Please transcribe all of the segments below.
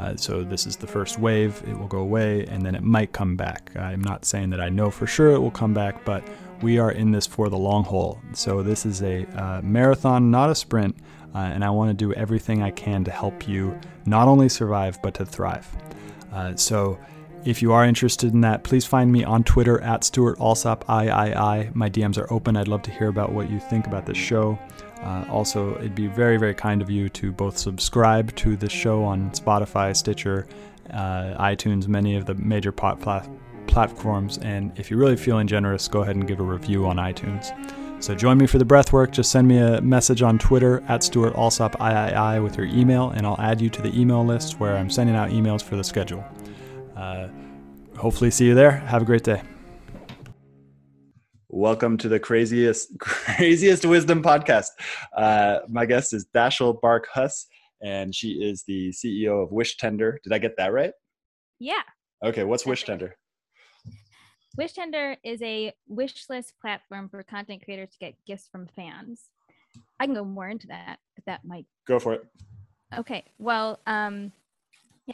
Uh, so this is the first wave. It will go away, and then it might come back. I'm not saying that I know for sure it will come back, but we are in this for the long haul. So this is a uh, marathon, not a sprint, uh, and I want to do everything I can to help you not only survive but to thrive. Uh, so. If you are interested in that, please find me on Twitter at Stewart Alsop III. My DMs are open. I'd love to hear about what you think about this show. Uh, also, it'd be very, very kind of you to both subscribe to the show on Spotify, Stitcher, uh, iTunes, many of the major pot plat- platforms. And if you're really feeling generous, go ahead and give a review on iTunes. So join me for the breath work. Just send me a message on Twitter at Stewart Alsop III with your email, and I'll add you to the email list where I'm sending out emails for the schedule. Uh, hopefully, see you there. Have a great day. Welcome to the craziest, craziest wisdom podcast. Uh, my guest is Dashiell Bark-Huss, and she is the CEO of Wish Tender. Did I get that right? Yeah. Okay. What's Wish Tender? Wish Tender is a wish list platform for content creators to get gifts from fans. I can go more into that but that might. Go for it. Okay. Well, um,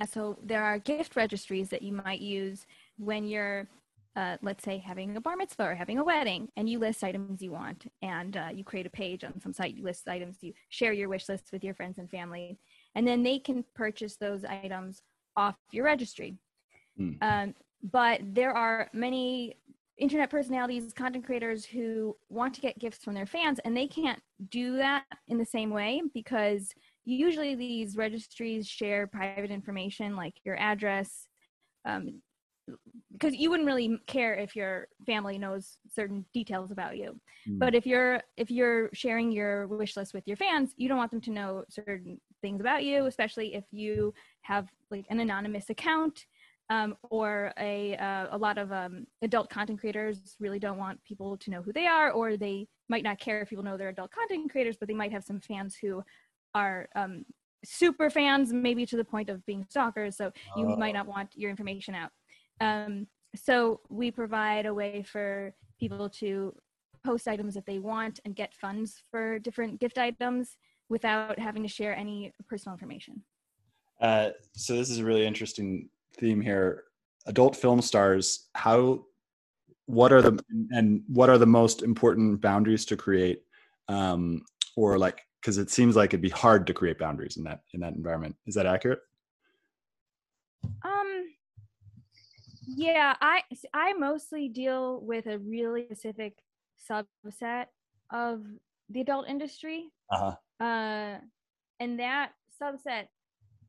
yeah. So there are gift registries that you might use when you're uh, let's say having a bar mitzvah or having a wedding and you list items you want and uh, you create a page on some site you list items you share your wish list with your friends and family and then they can purchase those items off your registry mm. um, but there are many internet personalities content creators who want to get gifts from their fans and they can't do that in the same way because usually these registries share private information like your address um, because you wouldn't really care if your family knows certain details about you mm. but if you're if you're sharing your wish list with your fans you don't want them to know certain things about you especially if you have like an anonymous account um, or a uh, a lot of um, adult content creators really don't want people to know who they are or they might not care if people know they're adult content creators but they might have some fans who are um, super fans maybe to the point of being stalkers so you might oh. not want your information out um, so we provide a way for people to post items that they want and get funds for different gift items without having to share any personal information. Uh, so this is a really interesting theme here. adult film stars, how what are the and what are the most important boundaries to create um or like because it seems like it'd be hard to create boundaries in that in that environment. Is that accurate? Um yeah i i mostly deal with a really specific subset of the adult industry. Uh-huh. Uh and that subset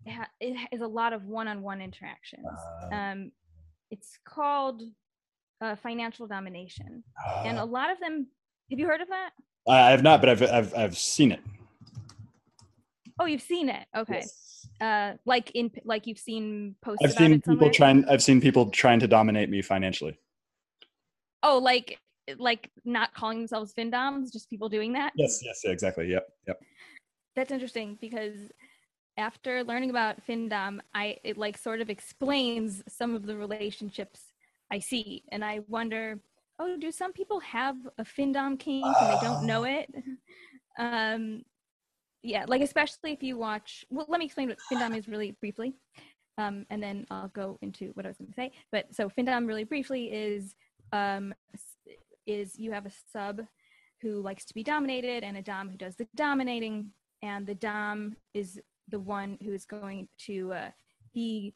ha- it is a lot of one-on-one interactions. Uh. um it's called uh, financial domination. And a Uh, lot of them have you heard of that? I have not but i've i've, I've seen it oh you've seen it. Okay. Yes. uh like in like you've seen posts i've seen people trying i've seen people trying to dominate me financially. Oh like like not calling themselves findoms just people doing that? Yes yes exactly. Yep yep. That's interesting because after learning about findom i it like sort of explains some of the relationships i see. And i wonder oh do some people have a findom kink and they don't know it? Um yeah like especially if you watch well let me explain what findom is really briefly um and then i'll go into what i was going to say. But so findom really briefly is um is you have a sub who likes to be dominated and a dom who does the dominating and the dom is the one who is going to uh, be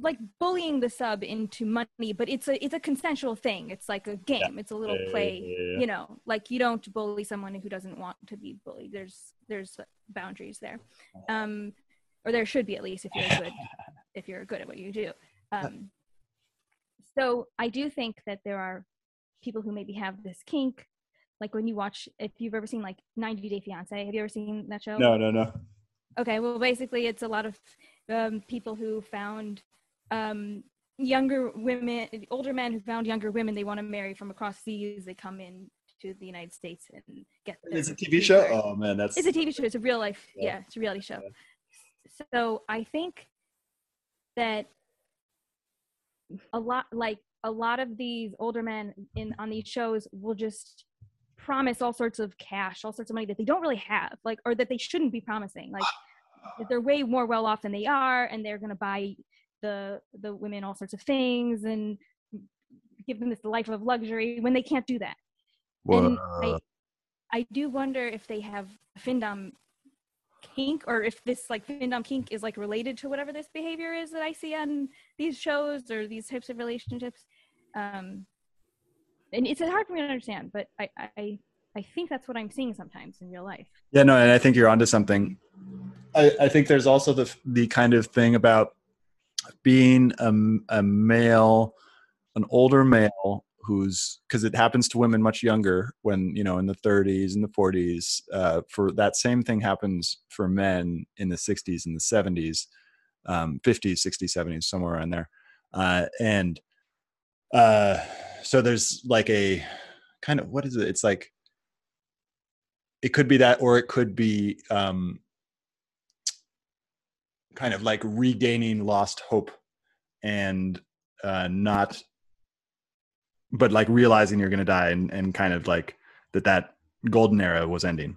like bullying the sub into money but it's a it's a consensual thing. It's like a game. It's a little Yeah, play yeah, yeah, yeah. you know like you don't bully someone who doesn't want to be bullied. There's there's boundaries there. Um or there should be at least if you're good if you're good at what you do. Um so i do think that there are people who maybe have this kink. Like when you watch if you've ever seen like 90 day fiance have you ever seen that show? No no no. Okay well basically it's a lot of um, people who found um, younger women older men who found younger women they want to marry from across seas they come in to the united states and get it's a tv show? Oh man that's it's a tv show it's a real life Yeah. yeah, it's a reality show. So i think that a lot like a lot of these older men in on these shows will just promise all sorts of cash all sorts of money that they don't really have like or that they shouldn't be promising like they're way more well off than they are and they're going to buy the the women all sorts of things and give them this life of luxury when they can't do that and I, I do wonder if they have findom kink or if this like findom kink is like related to whatever this behavior is that I see on these shows or these types of relationships. Um, and it's hard for me to understand, but I, I I think that's what I'm seeing sometimes in real life. Yeah, no, and I think you're onto something. I, I think there's also the the kind of thing about being a, a male, an older male who's because it happens to women much younger when you know in the 30s and the 40s. Uh, for that same thing happens for men in the 60s and the 70s, um, 50s, 60s, 70s, somewhere around there, uh, and uh, so there's like a kind of what is it? It's like it could be that or it could be um kind of like regaining lost hope and uh not but like realizing you're going to die and and kind of like that that golden era was ending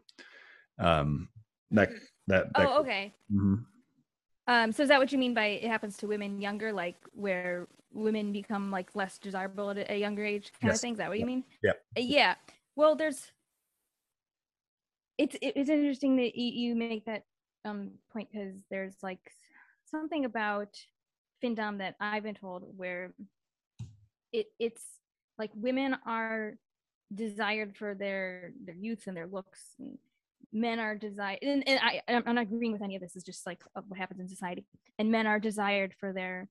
um that that, that Oh, okay. Mhm. Um, so is that what you mean by it happens to women younger, like where women become like less desirable at a, younger age kind Yes. of thing? Is that what you mean? Yep. Uh, Yeah. Well, there's. It's it's interesting that you, make that um point because there's like something about findom that I've been told where it it's like women are desired for their their youth and their looks and men are desired and, and I I'm I'm not agreeing with any of this it's just like what happens in society and men are desired for their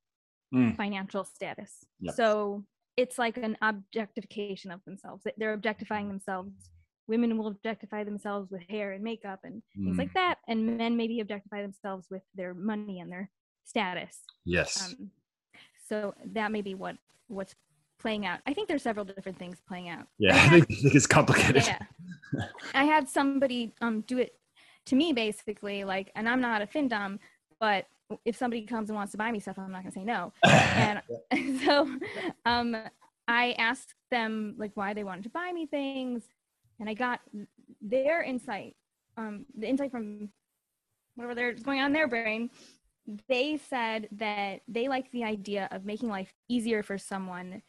Mm. financial status Yep. so it's like an objectification of themselves they're objectifying themselves women will objectify themselves with hair and makeup and things Mm. like that and men maybe objectify themselves with their money and their status. Yes. Um, so that may be what what's playing out. I think there's several different things playing out. Yeah i think, I think it's complicated. Yeah. I had somebody um do it to me basically like and i'm not a findom but if somebody comes and wants to buy me stuff i'm not going to say no. And so um i asked them like why they wanted to buy me things and i got their insight um the insight from whatever there's going on in their brain they said that they like the idea of making life easier for someone.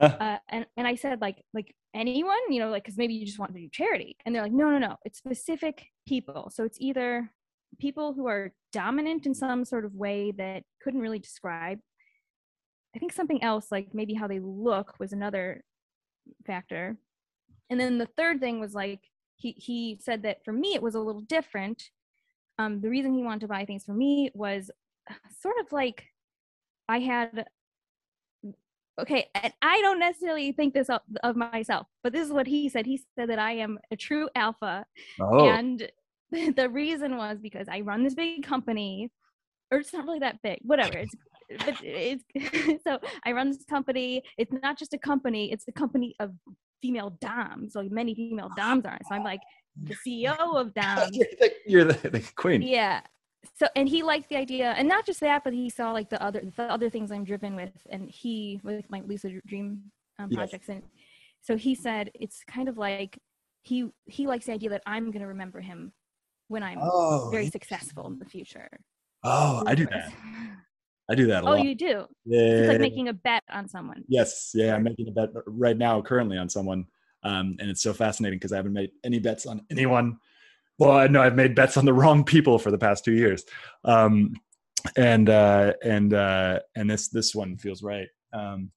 Uh. Uh, and and I said like like anyone, you know, like because maybe you just want to do charity, and they're like, no, no, no, it's specific people. So it's either people who are dominant in some sort of way that couldn't really describe. I think something else, like maybe how they look, was another factor. And then the third thing was like he he said that for me it was a little different. Um, the reason he wanted to buy things for me was sort of like I had okay, and I don't necessarily think this of, of myself, but this is what he said. He said that I am a true alpha, Oh, and the reason was because I run this big company, or it's not really that big, whatever. It's but it's so I run this company. It's not just a company; it's a company of female doms. Like many female doms are. So I'm like the CEO of doms. you're the, you're the, the queen. Yeah. So and he liked the idea, and not just that, but he saw like the other the other things I'm driven with, and he with my lucid dream um, Yes. projects, and so he said it's kind of like he he likes the idea that I'm gonna remember him when I'm Oh, very successful in the future. oh, I do that. I do that a Oh, lot. Oh, you do. yeah, It's like making a bet on someone. Yes, yeah, I'm making a bet right now, currently on someone, um, and it's so fascinating because I haven't made any bets on anyone. Well, I know I've made bets on the wrong people for the past two years, um, and uh, and uh, and this this one feels right. Um,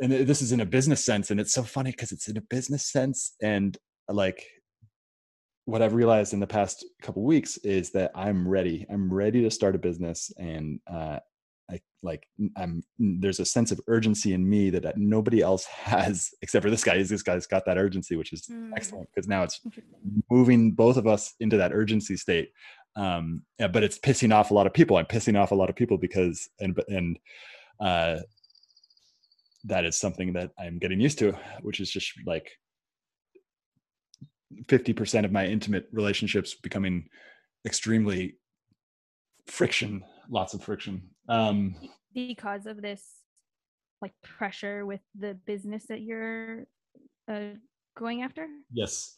and this is in a business sense, and it's so funny because it's in a business sense, and like what I've realized in the past couple weeks is that I'm ready. I'm ready to start a business, and uh, I like I'm there's a sense of urgency in me that nobody else has except for this guy. Is this guy's got that urgency, which is Mm. excellent because now it's moving both of us into that urgency state. Um, yeah, but it's pissing off a lot of people. I'm pissing off a lot of people because and and uh, that is something that I'm getting used to, which is just like 50% of my intimate relationships becoming extremely friction, lots of friction. Um, Because of this like pressure with the business that you're uh, going after. Yes.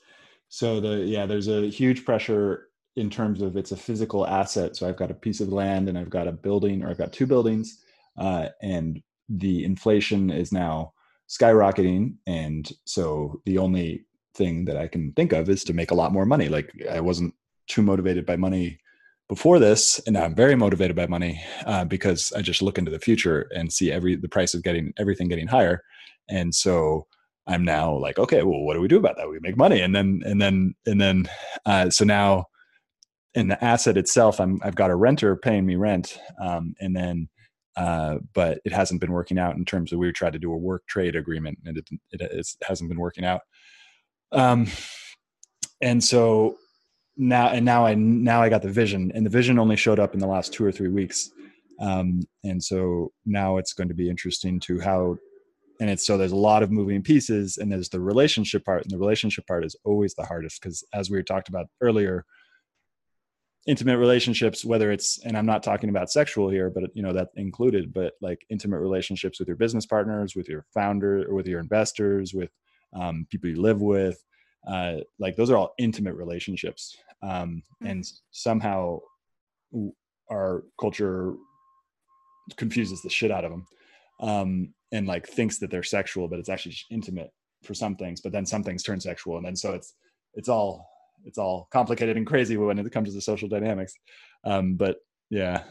So the yeah, there's a huge pressure in terms of it's a physical asset. So I've got a piece of land and I've got a building, or I've got two buildings, uh, and the inflation is now skyrocketing. And so the only thing that I can think of is to make a lot more money. Like I wasn't too motivated by money before this, and now I'm very motivated by money uh, because I just look into the future and see every the price of getting everything getting higher, and so I'm now like, okay, well, what do we do about that? We make money, and then and then and then, uh, so now in the asset itself, I'm I've got a renter paying me rent, um, and then, uh, but it hasn't been working out in terms of we tried to do a work trade agreement, and it it, it's- hasn't been working out. Um, and so now and now I now I got the vision, and the vision only showed up in the last two or three weeks. Um, and so now it's going to be interesting to how and it's so there's a lot of moving pieces and there's the relationship part and the relationship part is always the hardest because as we talked about earlier intimate relationships whether it's and i'm not talking about sexual here but you know that included but like intimate relationships with your business partners with your founder or with your investors with um, people you live with uh, like those are all intimate relationships um, and somehow our culture confuses the shit out of them um, and like thinks that they're sexual, but it's actually just intimate for some things. But then some things turn sexual, and then so it's it's all it's all complicated and crazy when it comes to the social dynamics. Um, but yeah,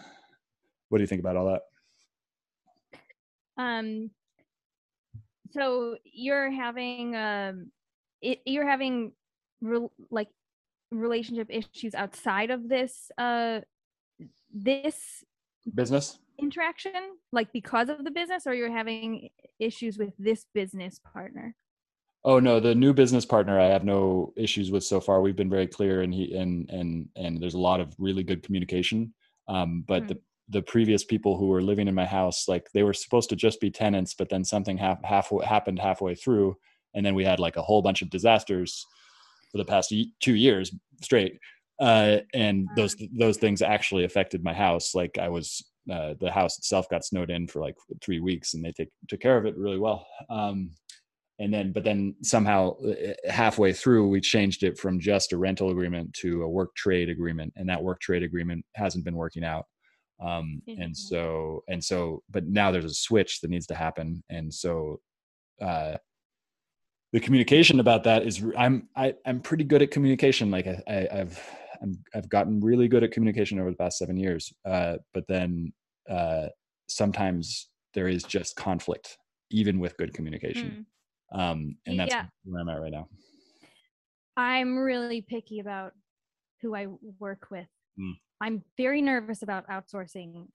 what do you think about all that? Um, so you're having um, it, you're having re- like relationship issues outside of this uh this Business? interaction like because of the business or you're having issues with this business partner Oh no, the new business partner I have no issues with so far. We've been very clear, and he and and and there's a lot of really good communication. Um, but Hmm. the the previous people who were living in my house, like they were supposed to just be tenants, but then something hap- half happened halfway through, and then we had like a whole bunch of disasters for the past two years straight. Uh, and those those things actually affected my house. Like I was uh, the house itself got snowed in for like three weeks, and they take, took care of it really well. Um, and then but then somehow uh, halfway through we changed it from just a rental agreement to a work trade agreement and that work trade agreement hasn't been working out um and so and so but now there's a switch that needs to happen and so uh the communication about that is i'm I, i'm pretty good at communication like I, I i've I'm, i've gotten really good at communication over the past seven years uh but then uh sometimes there is just conflict even with good communication Mm. um and that's Yeah. where i'm at right now I'm really picky about who I work with. Mm. I'm very nervous about outsourcing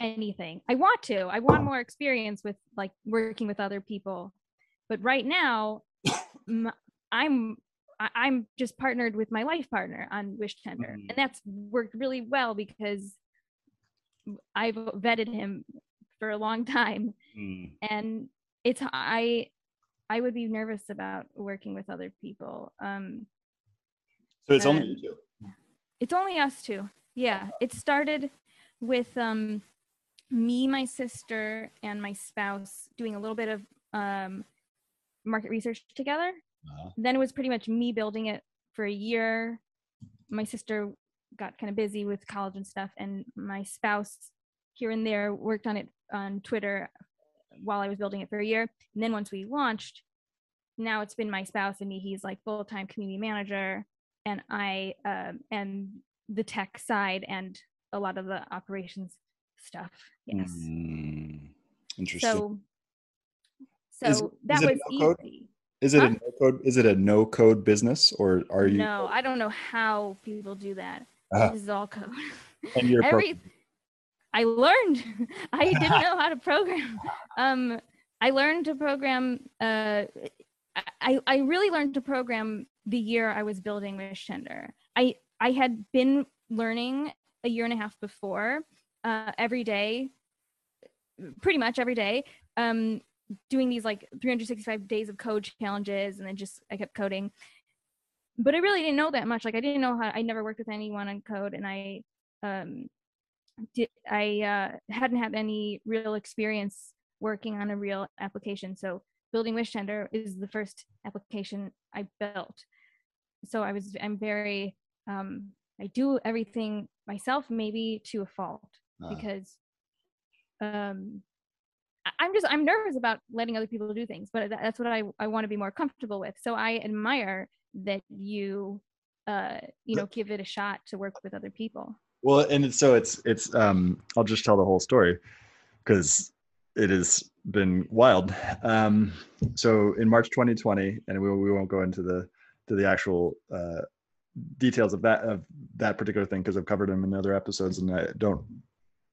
anything. I want to. I want more experience with like working with other people. But right now, I'm I'm just partnered with my life partner on Wish Tender, Mhm. and that's worked really well because I've vetted him for a long time, Mm. and it's I I would be nervous about working with other people. Um, so it's only you two it's only us two. Yeah, it started with um, me, my sister, and my spouse doing a little bit of um, market research together. Uh-huh. Then it was pretty much me building it for a year. My sister got kind of busy with college and stuff, and my spouse here and there worked on it on Twitter while I was building it for a year. And then once we launched, now it's been my spouse and me. He's like full time community manager, and I um, and the tech side and a lot of the operations stuff. Yes. Mm. interesting So, so Is- that is it was no easy. Is it Huh? a no code? Is it a no code business, or are you? No, I don't know how people do that. Uh, This is all code. and you're Every I learned. I didn't know how to program. Um, I learned to program. Uh, I I really learned to program the year I was building Wish Tender. I I had been learning a year and a half before, uh, every day, pretty much every day. Um, doing these like 365 days of code challenges, and then just I kept coding. But I really didn't know that much. Like I didn't know how. I never worked with anyone on code, and I um did I uh, hadn't had any real experience working on a real application. So building Wish Tender is the first application I built. So I was I'm very um, I do everything myself, maybe to a fault, uh, because um, I'm just I'm nervous about letting other people do things, but that's what I I want to be more comfortable with. So I admire that you uh you know give it a shot to work with other people. well, and so it's it's. Um, I'll just tell the whole story because it has been wild. Um, so in March 2020, and we we won't go into the to the actual uh, details of that of that particular thing because I've covered them in other episodes, and I don't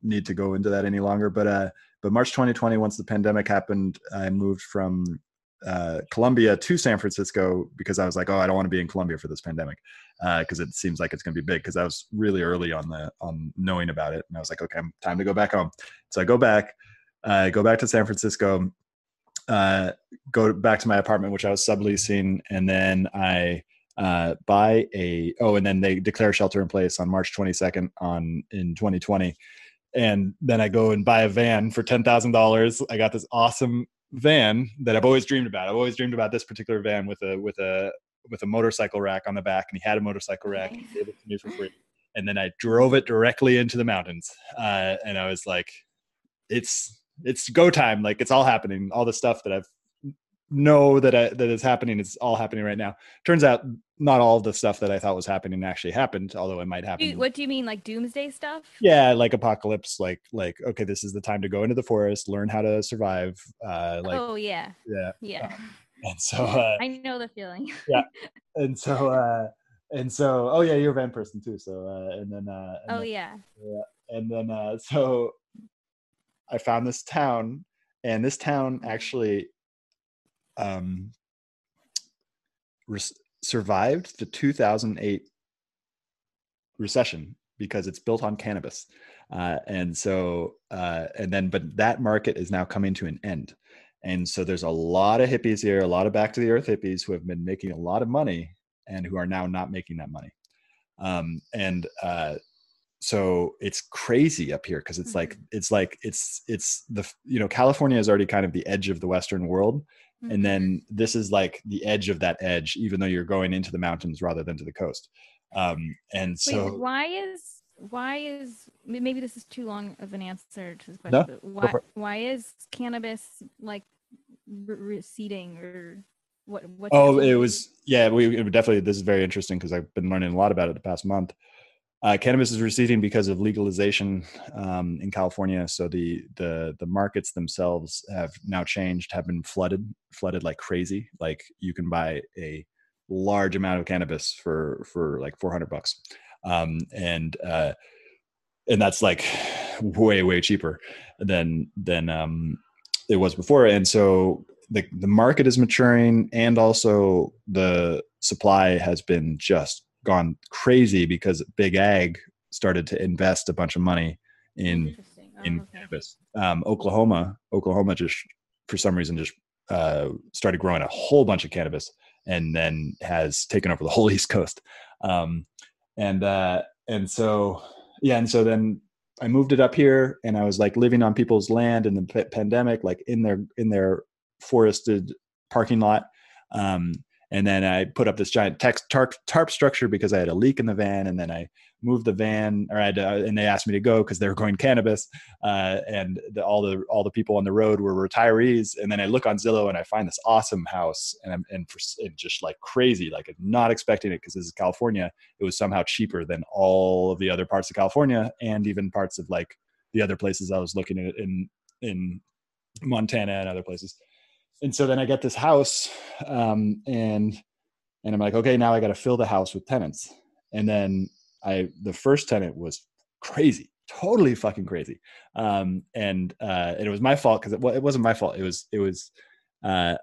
need to go into that any longer. But uh, but March 2020, once the pandemic happened, I moved from uh, Colombia to San Francisco because I was like, oh, I don't want to be in Colombia for this pandemic because it seems like it's going to be big. Because I was really early on the on knowing about it, and I was like, okay, I'm time to go back home. So I go back, I go back to San Francisco, uh, go back to my apartment, which I was subleasing, and then I uh, buy a oh, and then they declare shelter in place on March 22nd on in 2020 and then I go and buy a van for ten thousand dollars. I got this awesome van that I've always dreamed about. I've always dreamed about this particular van with a with a with a motorcycle rack on the back, and he had a motorcycle rack. He gave it to me for free, and then I drove it directly into the mountains. Uh, and I was like, "It's it's go time! Like it's all happening. All the stuff that I've know that I, that is happening is all happening right now. Turns out, not all the stuff that I thought was happening actually happened, although it might Do happen. you- what do you mean, like doomsday stuff? yeah like apocalypse like like okay this is the time to go into the forest learn how to survive uh like oh yeah, yeah yeah. and so uh I know the feeling. Yeah, and so uh and so oh yeah you're a van person too so uh and then uh and oh then, yeah. and then uh so i found this town and this town actually um res- survived the 2008 recession because it's built on cannabis. Uh, and so uh, and then but that market is now coming to an end. And so there's a lot of hippies here a lot of back to the earth hippies who have been making a lot of money and who are now not making that money. Um, and uh, so it's crazy up here because it's like it's like it's it's the you know california is already kind of the edge of the western world Mhm. and then this is like the edge of that edge even though you're going into the mountains rather than to the coast um and Wait, so why is why is maybe this is too long of an answer to this No, question. but why why is cannabis like re- receding or what? What? Oh, it was yeah. We it definitely. This is very interesting because I've been learning a lot about it the past month. Uh, cannabis is receding because of legalization um, in California. So the the the markets themselves have now changed, have been flooded, flooded like crazy. Like you can buy a large amount of cannabis for for like 400 bucks, um, and uh, and that's like way way cheaper than than um, it was before. And so the the market is maturing, and also the supply has been just gone crazy because big ag started to invest a bunch of money in Oh, in okay. cannabis. Um, Oklahoma, Oklahoma just for some reason just uh, started growing a whole bunch of cannabis, and then has taken over the whole East Coast. Um, and uh, and so yeah, and so then I moved it up here, and I was like living on people's land in the p- pandemic, like in their in their forested parking lot. Um, and then I put up this giant text tarp, tarp structure because I had a leak in the van, and then I moved the van, or I had to, and they asked me to go because they were going cannabis, uh, and the, all the all the people on the road were retirees. And then I look on Zillow and I find this awesome house, and I'm and, for, and just like crazy, like not expecting it because this is California. It was somehow cheaper than all of the other parts of California, and even parts of like the other places I was looking at in in Montana and other places. And so then I get this house, um, and and I'm like, okay, now I got to fill the house with tenants. And then I, the first tenant was crazy, totally fucking crazy, um, and uh, and it was my fault because it, well, it wasn't my fault. It was it was uh,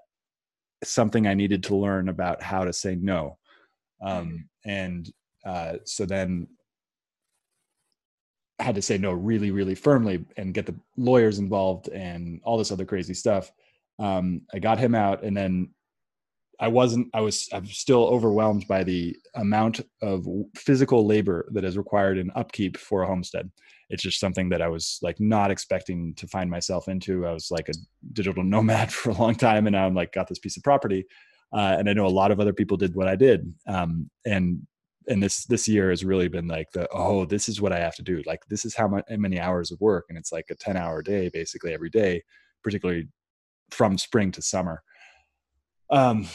something I needed to learn about how to say no, um, and uh, so then I had to say no really really firmly and get the lawyers involved and all this other crazy stuff um, I got him out, and then I wasn't. I was. I'm still overwhelmed by the amount of physical labor that is required in upkeep for a homestead. It's just something that I was like not expecting to find myself into. I was like a digital nomad for a long time, and now I'm like got this piece of property, uh, and I know a lot of other people did what I did, um, and and this this year has really been like the oh this is what I have to do. Like this is how how many hours of work, and it's like a ten hour day basically every day, particularly from spring to summer. Um,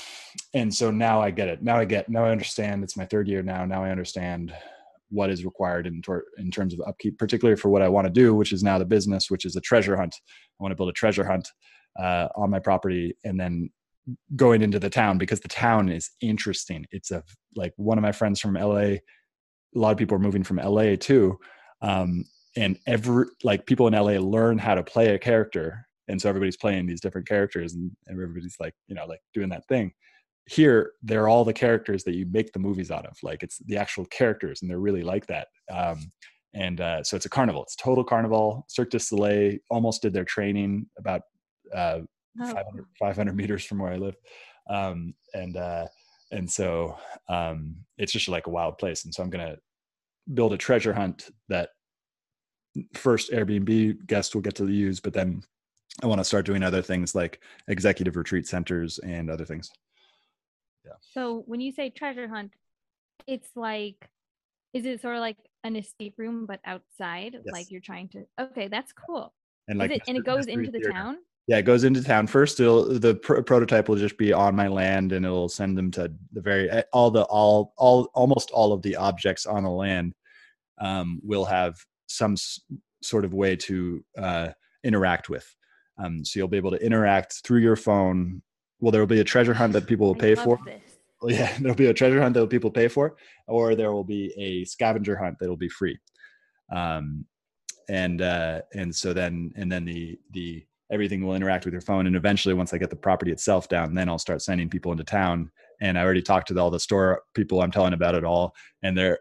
and so now I get it. Now I get, now I understand it's my third year now. Now I understand what is required in, tor- in terms of upkeep, particularly for what I want to do, which is now the business, which is a treasure hunt. I want to build a treasure hunt uh, on my property and then going into the town because the town is interesting. It's a, like one of my friends from LA, a lot of people are moving from LA too. Um, and every, like people in LA learn how to play a character and so everybody's playing these different characters and everybody's like you know like doing that thing. Here they're all the characters that you make the movies out of like it's the actual characters and they're really like that um, and uh, so it's a carnival. It's total carnival. Cirque du soleil almost did their training about uh, Oh, 500, 500 meters from where i live um, and uh, and so um, it's just like a wild place and so i'm gonna build a treasure hunt that first airbnb guests will get to use but then I want to start doing other things like executive retreat centers and other things. Yeah. So when you say treasure hunt, it's like, is it sort of like an escape room but outside? Yes. Like you're trying to. Okay, that's cool. And Is like it, and it goes Mystery into the Theater. town. Yeah, it goes into town first. It'll, the pr- prototype will just be on my land, and it'll send them to the very eh, all the all all almost all of the objects on the land um, will have some s- sort of way to uh, interact with. Um, so you'll be able to interact through your phone. Well, there will be a treasure hunt that people will pay for. This. Well, yeah, there'll be a treasure hunt that people pay for, or there will be a scavenger hunt that'll be free. Um, and uh, and so then and then the the everything will interact with your phone, and eventually, once I get the property itself down, then I'll start sending people into town. And I already talked to all the store people. I'm telling about it all, and they're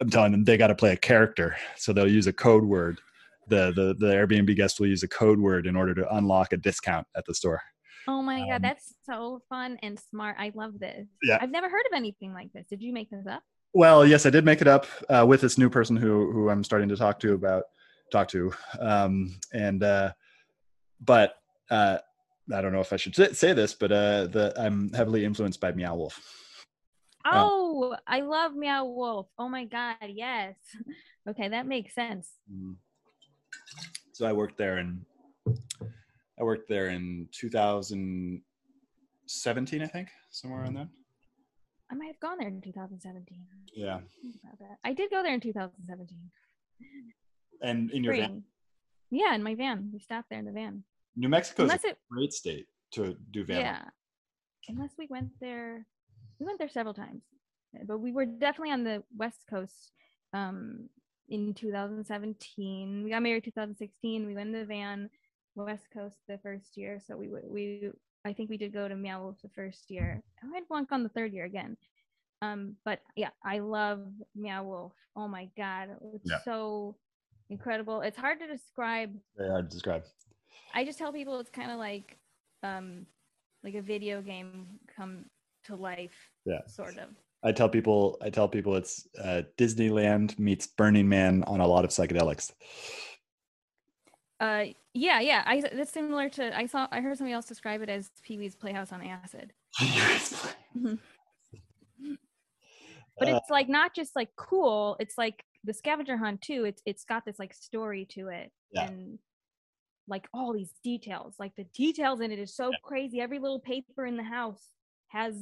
I'm telling them they got to play a character, so they'll use a code word. The, the the Airbnb guest will use a code word in order to unlock a discount at the store. Oh my Um, god, that's so fun and smart. I love this. Yeah. I've never heard of anything like this. Did you make this up? Well, yes, I did make it up uh, with this new person who who I'm starting to talk to about talk to, um, and uh, but uh, I don't know if I should say- this, but uh, the I'm heavily influenced by Meow Wolf. Oh, I love Meow Wolf. Oh my god, yes. Okay, that makes sense. So I worked there in I worked there in 2017, I think, somewhere around then. I might have gone there in 2017. Yeah. Think about that. I did go there in 2017. And in your van, Yeah, in my van. We stopped there in the van. New Mexico is a it, great state to do van. yeah. Unless we went there, we went there several times, but we were definitely on the West Coast. Um, in 2017, we got married 2016. We went in the van, West Coast the first year. So we we I think we did go to Meow Wolf the first year. I might flunk on the third year again. Um, but yeah, I love Meow Wolf. Oh my god, it's Yeah. so incredible. It's hard to describe Very hard to describe. I just tell people it's kind of like um like a video game come to life Yeah. sort of. I tell people I tell people it's uh, Disneyland meets Burning Man on a lot of psychedelics. Uh yeah, yeah. I that's similar to I saw I heard somebody else describe it as Pee-wee's Playhouse on acid. But Uh, it's like not just like cool, it's like the scavenger hunt too. It's it's got this like story to it Yeah. and like all these details. Like the details in it is so crazy. Every little paper in the house has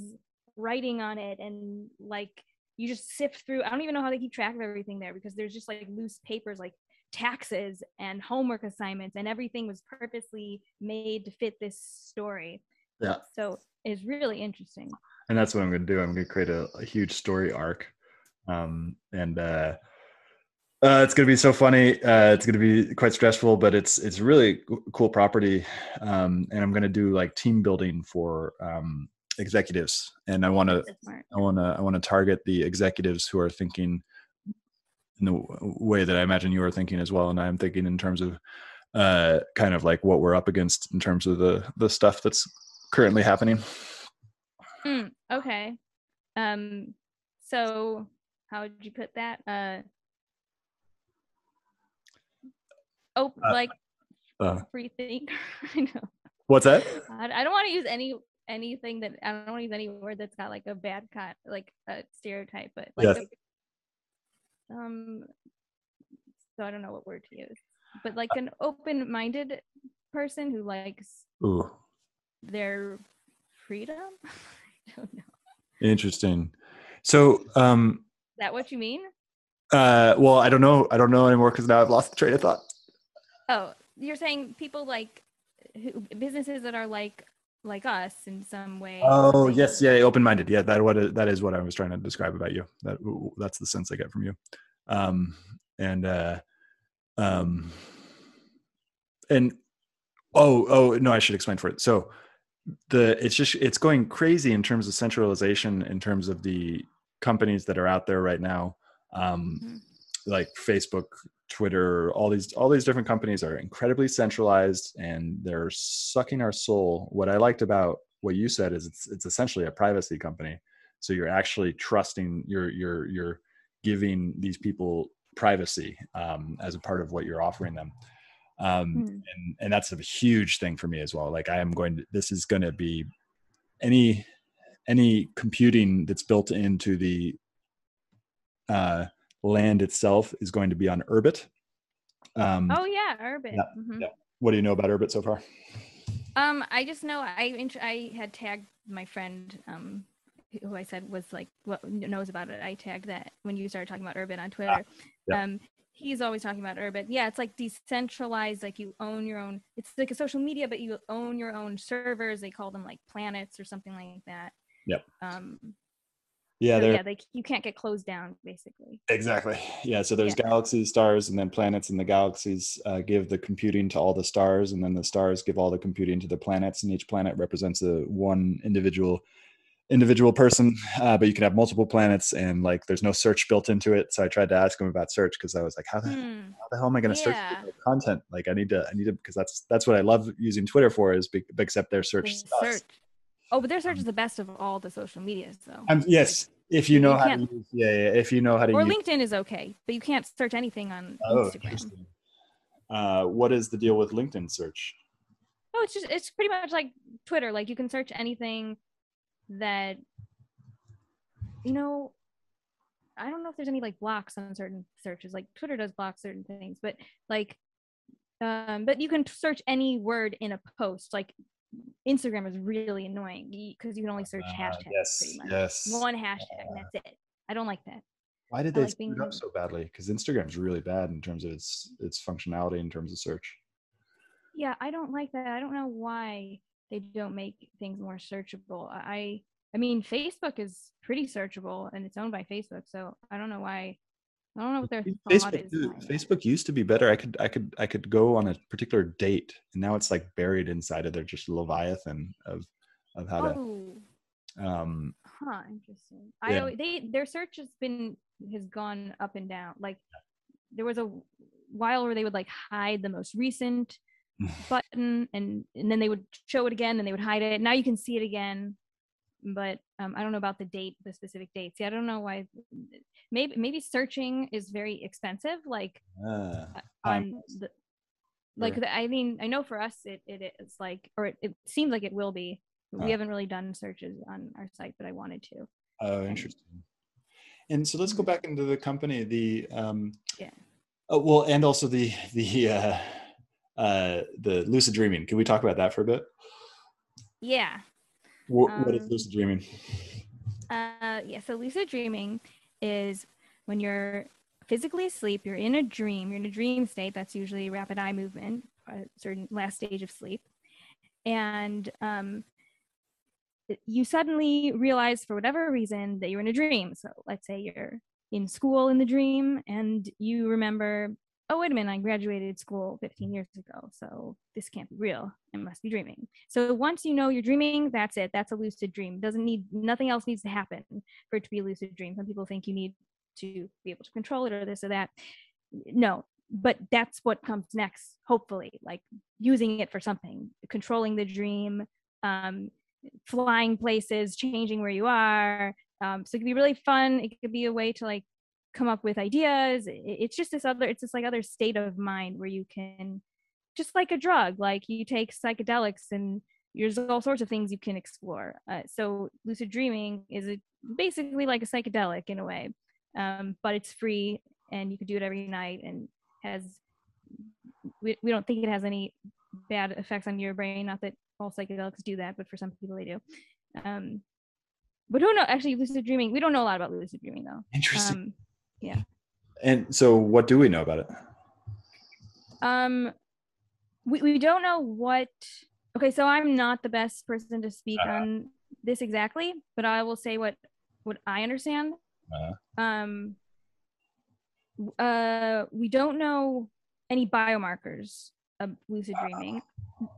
writing on it and like you just sift through. I don't even know how they keep track of everything there because there's just like loose papers like taxes and homework assignments and everything was purposely made to fit this story. Yeah. So it's really interesting. and that's what I'm going to do. I'm going to create a, a huge story arc, um, and uh, uh, it's going to be so funny. Uh, it's going to be quite stressful, but it's it's really cool property, um, and I'm going to do like team building for um, executives, and I want to I want to I want to target the executives who are thinking in the way that I imagine you are thinking as well, and I'm thinking in terms of uh, kind of like what we're up against in terms of the the stuff that's currently happening. Mm, okay. Um so how would you put that? Uh Oh, Uh, like Uh, free think. I know. what's that? I, I don't want to use any anything that I don't want to use any word that's got like a bad cut like a stereotype, but like Yes. a- um so I don't know what word to use. But like an open-minded person who likes Ooh, their freedom. I don't know. interesting. So, um, Is that what you mean? uh, well, I don't know. I don't know anymore because now I've lost the train of thought. Oh, you're saying people like who, businesses that are like like us in some way. Oh, they- yes, yeah, open-minded. Yeah, that what that is what I was trying to describe about you. That that's the sense I get from you. Um, and uh, um, and oh, oh no, I should explain for it. So the it's just it's going crazy in terms of centralization in terms of the companies that are out there right now. Um, Mhm. Like Facebook, Twitter, all these all these different companies are incredibly centralized and they're sucking our soul. What I liked about what you said is it's it's essentially a privacy company. So you're actually trusting you're you're you're giving these people privacy um, as a part of what you're offering them. Um, Hmm. and and that's a huge thing for me as well. Like I am going to this is going to be any any computing that's built into the uh, land itself is going to be on Urbit. Um, Oh yeah, Urbit. Yeah, Mhm. yeah. What do you know about Urbit so far? Um, I just know I I had tagged my friend um who I said was like what knows about it. I tagged that when you started talking about Urbit on Twitter. Ah, yeah. Um, he's always talking about Urbit. Yeah, it's like decentralized. Like you own your own. It's like a social media, but you own your own servers. They call them like planets or something like that. Yep. Um, Yeah, so they're yeah, they you can't get closed down basically. exactly. Yeah, so there's Yeah. galaxies, stars, and then planets, and the galaxies uh, give the computing to all the stars, and then the stars give all the computing to the planets, and each planet represents a one individual individual person. Uh, but you can have multiple planets, and like there's no search built into it. So I tried to ask him about search because I was like, how the Hmm. how the hell am I going to search Yeah. for content? Like I need to, I need to, because that's that's what I love using Twitter for is be, except their search. Search. Oh, but their search is the best of all the social medias, though. Um, yes, if you know You how to use, yeah, yeah, if you know how to or use. LinkedIn is okay, but you can't search anything on Oh, Instagram. Uh, what is the deal with LinkedIn search? Oh, it's just it's pretty much like Twitter. Like you can search anything that you know. I don't know if there's any like blocks on certain searches. Like Twitter does block certain things, but like, um, but you can search any word in a post. Like Instagram is really annoying because you can only search Uh, hashtags yes, pretty much. yes. One hashtag, and that's it. I don't like that. Why did I they like screw being- up so badly? Because Instagram's really bad in terms of its its functionality in terms of search. Yeah, I don't like that. I don't know why they don't make things more searchable. I I mean Facebook is pretty searchable and it's owned by Facebook, so I don't know why I don't know what their Facebook, is. too- behind that. Facebook used to be better. I could I could I could go on a particular date, and now it's like buried inside of their just leviathan of of how Oh, to. Um, huh, interesting. I Yeah. always, they their search has been has gone up and down. Like there was a while where they would like hide the most recent button and and then they would show it again and they would hide it. Now you can see it again. But um, I don't know about the date, the specific dates. Yeah, I don't know why. Maybe maybe searching is very expensive. Like ah, on the like the, I mean I know for us it it is like or it, it seems like it will be. Huh. We haven't really done searches on our site, but I wanted to. oh, and- interesting. And so let's go Mhm. back into the company. The um, Yeah. Oh, well, and also the the uh, uh, the lucid dreaming. Can we talk about that for a bit? Yeah. What, what is Um, lucid dreaming? Uh, yeah. So lucid dreaming is when you're physically asleep, you're in a dream, you're in a dream state. That's usually rapid eye movement, a certain last stage of sleep, and um, you suddenly realize for whatever reason that you're in a dream. So let's say you're in school in the dream, and you remember. Oh, wait a minute, I graduated school 15 years ago, so this can't be real. I must be dreaming. So once you know you're dreaming, that's it. That's a lucid dream. Doesn't need nothing else needs to happen for it to be a lucid dream. Some people think you need to be able to control it or this or that. No, but that's what comes next, hopefully, like using it for something, controlling the dream, um, flying places, changing where you are. Um, so it could be really fun. It could be a way to like come up with ideas. It's just this other, it's this like other state of mind where you can just like a drug, like you take psychedelics and there's all sorts of things you can explore. Uh, so lucid dreaming is a, basically like a psychedelic in a way, um, but it's free and you can do it every night and has. We, we don't think it has any bad effects on your brain. Not that all psychedelics do that, but for some people they do. Um, but who know? Actually, lucid dreaming. We don't know a lot about lucid dreaming though. Interesting. Um, and so, what do we know about it? Um, we, we don't know what. Okay, so I'm not the best person to speak Uh-huh. on this exactly, but I will say what what I understand. Uh-huh. Um, uh, we don't know any biomarkers of lucid dreaming.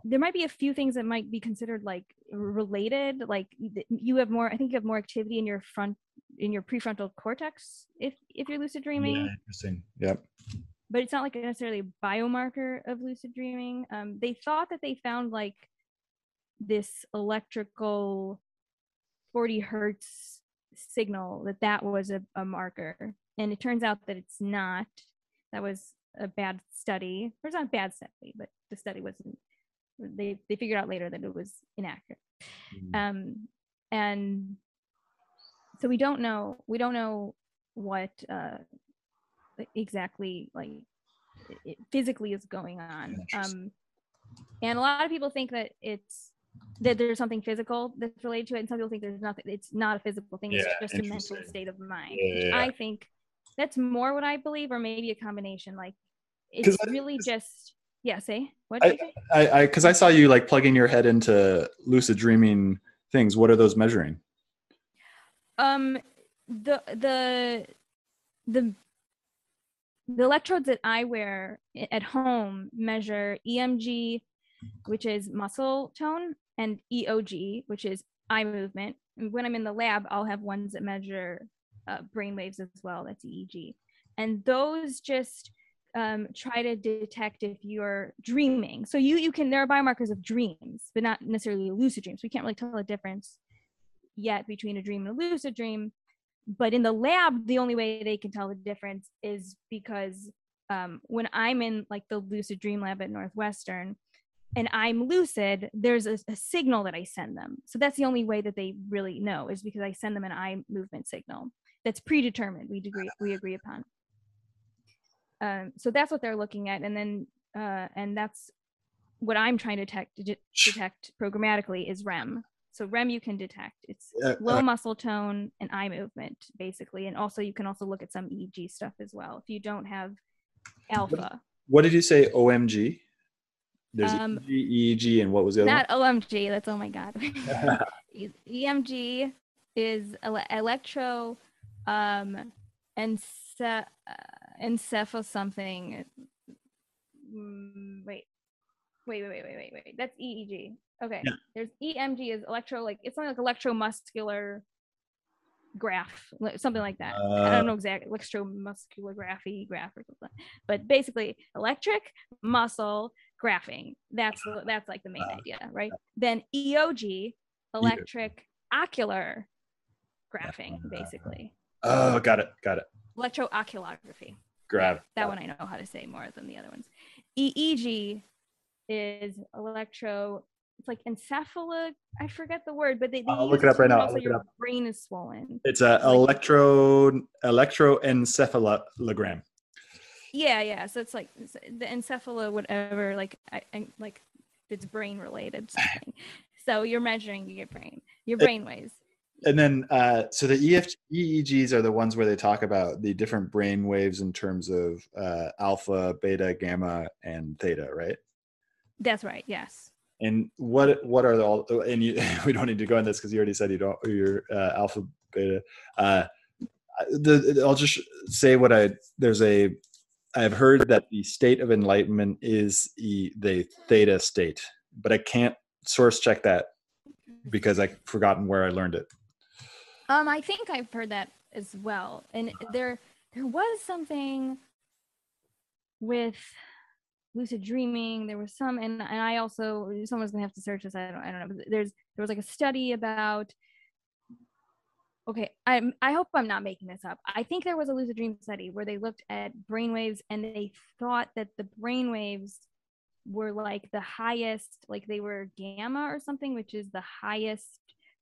There might be a few things that might be considered like related. Like you have more, I think you have more activity in your front, in your prefrontal cortex if if you're lucid dreaming Yeah, interesting. Yep. but it's not like necessarily a biomarker of lucid dreaming. Um, they thought that they found like this electrical 40 hertz signal that that was a, a marker, and it turns out that it's not. That was a bad study. Or it's not a bad study, but the study wasn't. They they figured out later that it was inaccurate Mm. um and so we don't know we don't know what uh exactly like it physically is going on um and a lot of people think that it's that there's something physical that's related to it and some people think there's nothing it's not a physical thing it's just a mental state of mind Yeah, yeah, yeah. i think that's more what i believe or maybe a combination like it's I- really just yeah say what I- say? I, I, because I saw you like plugging your head into lucid dreaming things. What are those measuring? Um the the the the electrodes that i wear at home measure emg which is muscle tone and eog which is eye movement. And when i'm in the lab i'll have ones that measure uh, brain waves as well. That's eeg and those just um, try to detect if you're dreaming. So you you can there are biomarkers of dreams but not necessarily lucid dreams. We can't really tell the difference yet between a dream and a lucid dream but in the lab the only way they can tell the difference is because um, when i'm in like the lucid dream lab at northwestern and i'm lucid there's a, a signal that i send them so that's the only way that they really know is because i send them an eye movement signal that's predetermined. We agree we agree upon. Um, so that's what they're looking at, and then uh, and that's what I'm trying to detect detect programmatically is REM. So REM you can detect. It's Uh, low uh, muscle tone and eye movement basically, and also you can also look at some EEG stuff as well if you don't have alpha. what did you say? OMG. There's Um, EEG, EEG, and what was the other Not OMG. That's oh my god. EMG is ele- electro um ence- uh, encepho something. Mm, wait. Wait, wait, wait, wait, wait, wait. That's EEG. Okay. Yeah. There's EMG is electro like it's something like electromuscular graph, something like that. I Uh, don't know exactly electromusculography graph or something. But basically electric muscle graphing. That's that's like the main Uh, idea, right? Then EOG, electric ocular graphing, basically. Oh, got it. Got it. Electrooculography. Grab. That one I know how to say more than the other ones. EEG is electro. It's like encephalo. I forget the word, but they, they I'll look it up right now, it your brain is swollen. It's a electro electroencephalogram. Yeah, yeah. So it's like the encephalo, whatever. Like, I, I like it's brain related so you're measuring your brain, your brain waves. And then, uh, so the EF, EEGs are the ones where they talk about the different brain waves in terms of uh, alpha, beta, gamma, and theta, right? That's right. Yes. And what what are the all? And you, we don't need to go on this because you already said you don't. You're uh, alpha, beta. Uh, the, I'll just say what I there's a. I've heard that the state of enlightenment is e, the theta state, but I can't source check that because I've forgotten where I learned it. Um, I think I've heard that as well. And there there was something with lucid dreaming. There was some and, and I also someone's gonna have to search this. I don't I don't know. But there's there was like a study about okay, I'm I hope I'm not making this up. I think there was a lucid dream study where they looked at brainwaves and they thought that the brainwaves were like the highest, like they were gamma or something, which is the highest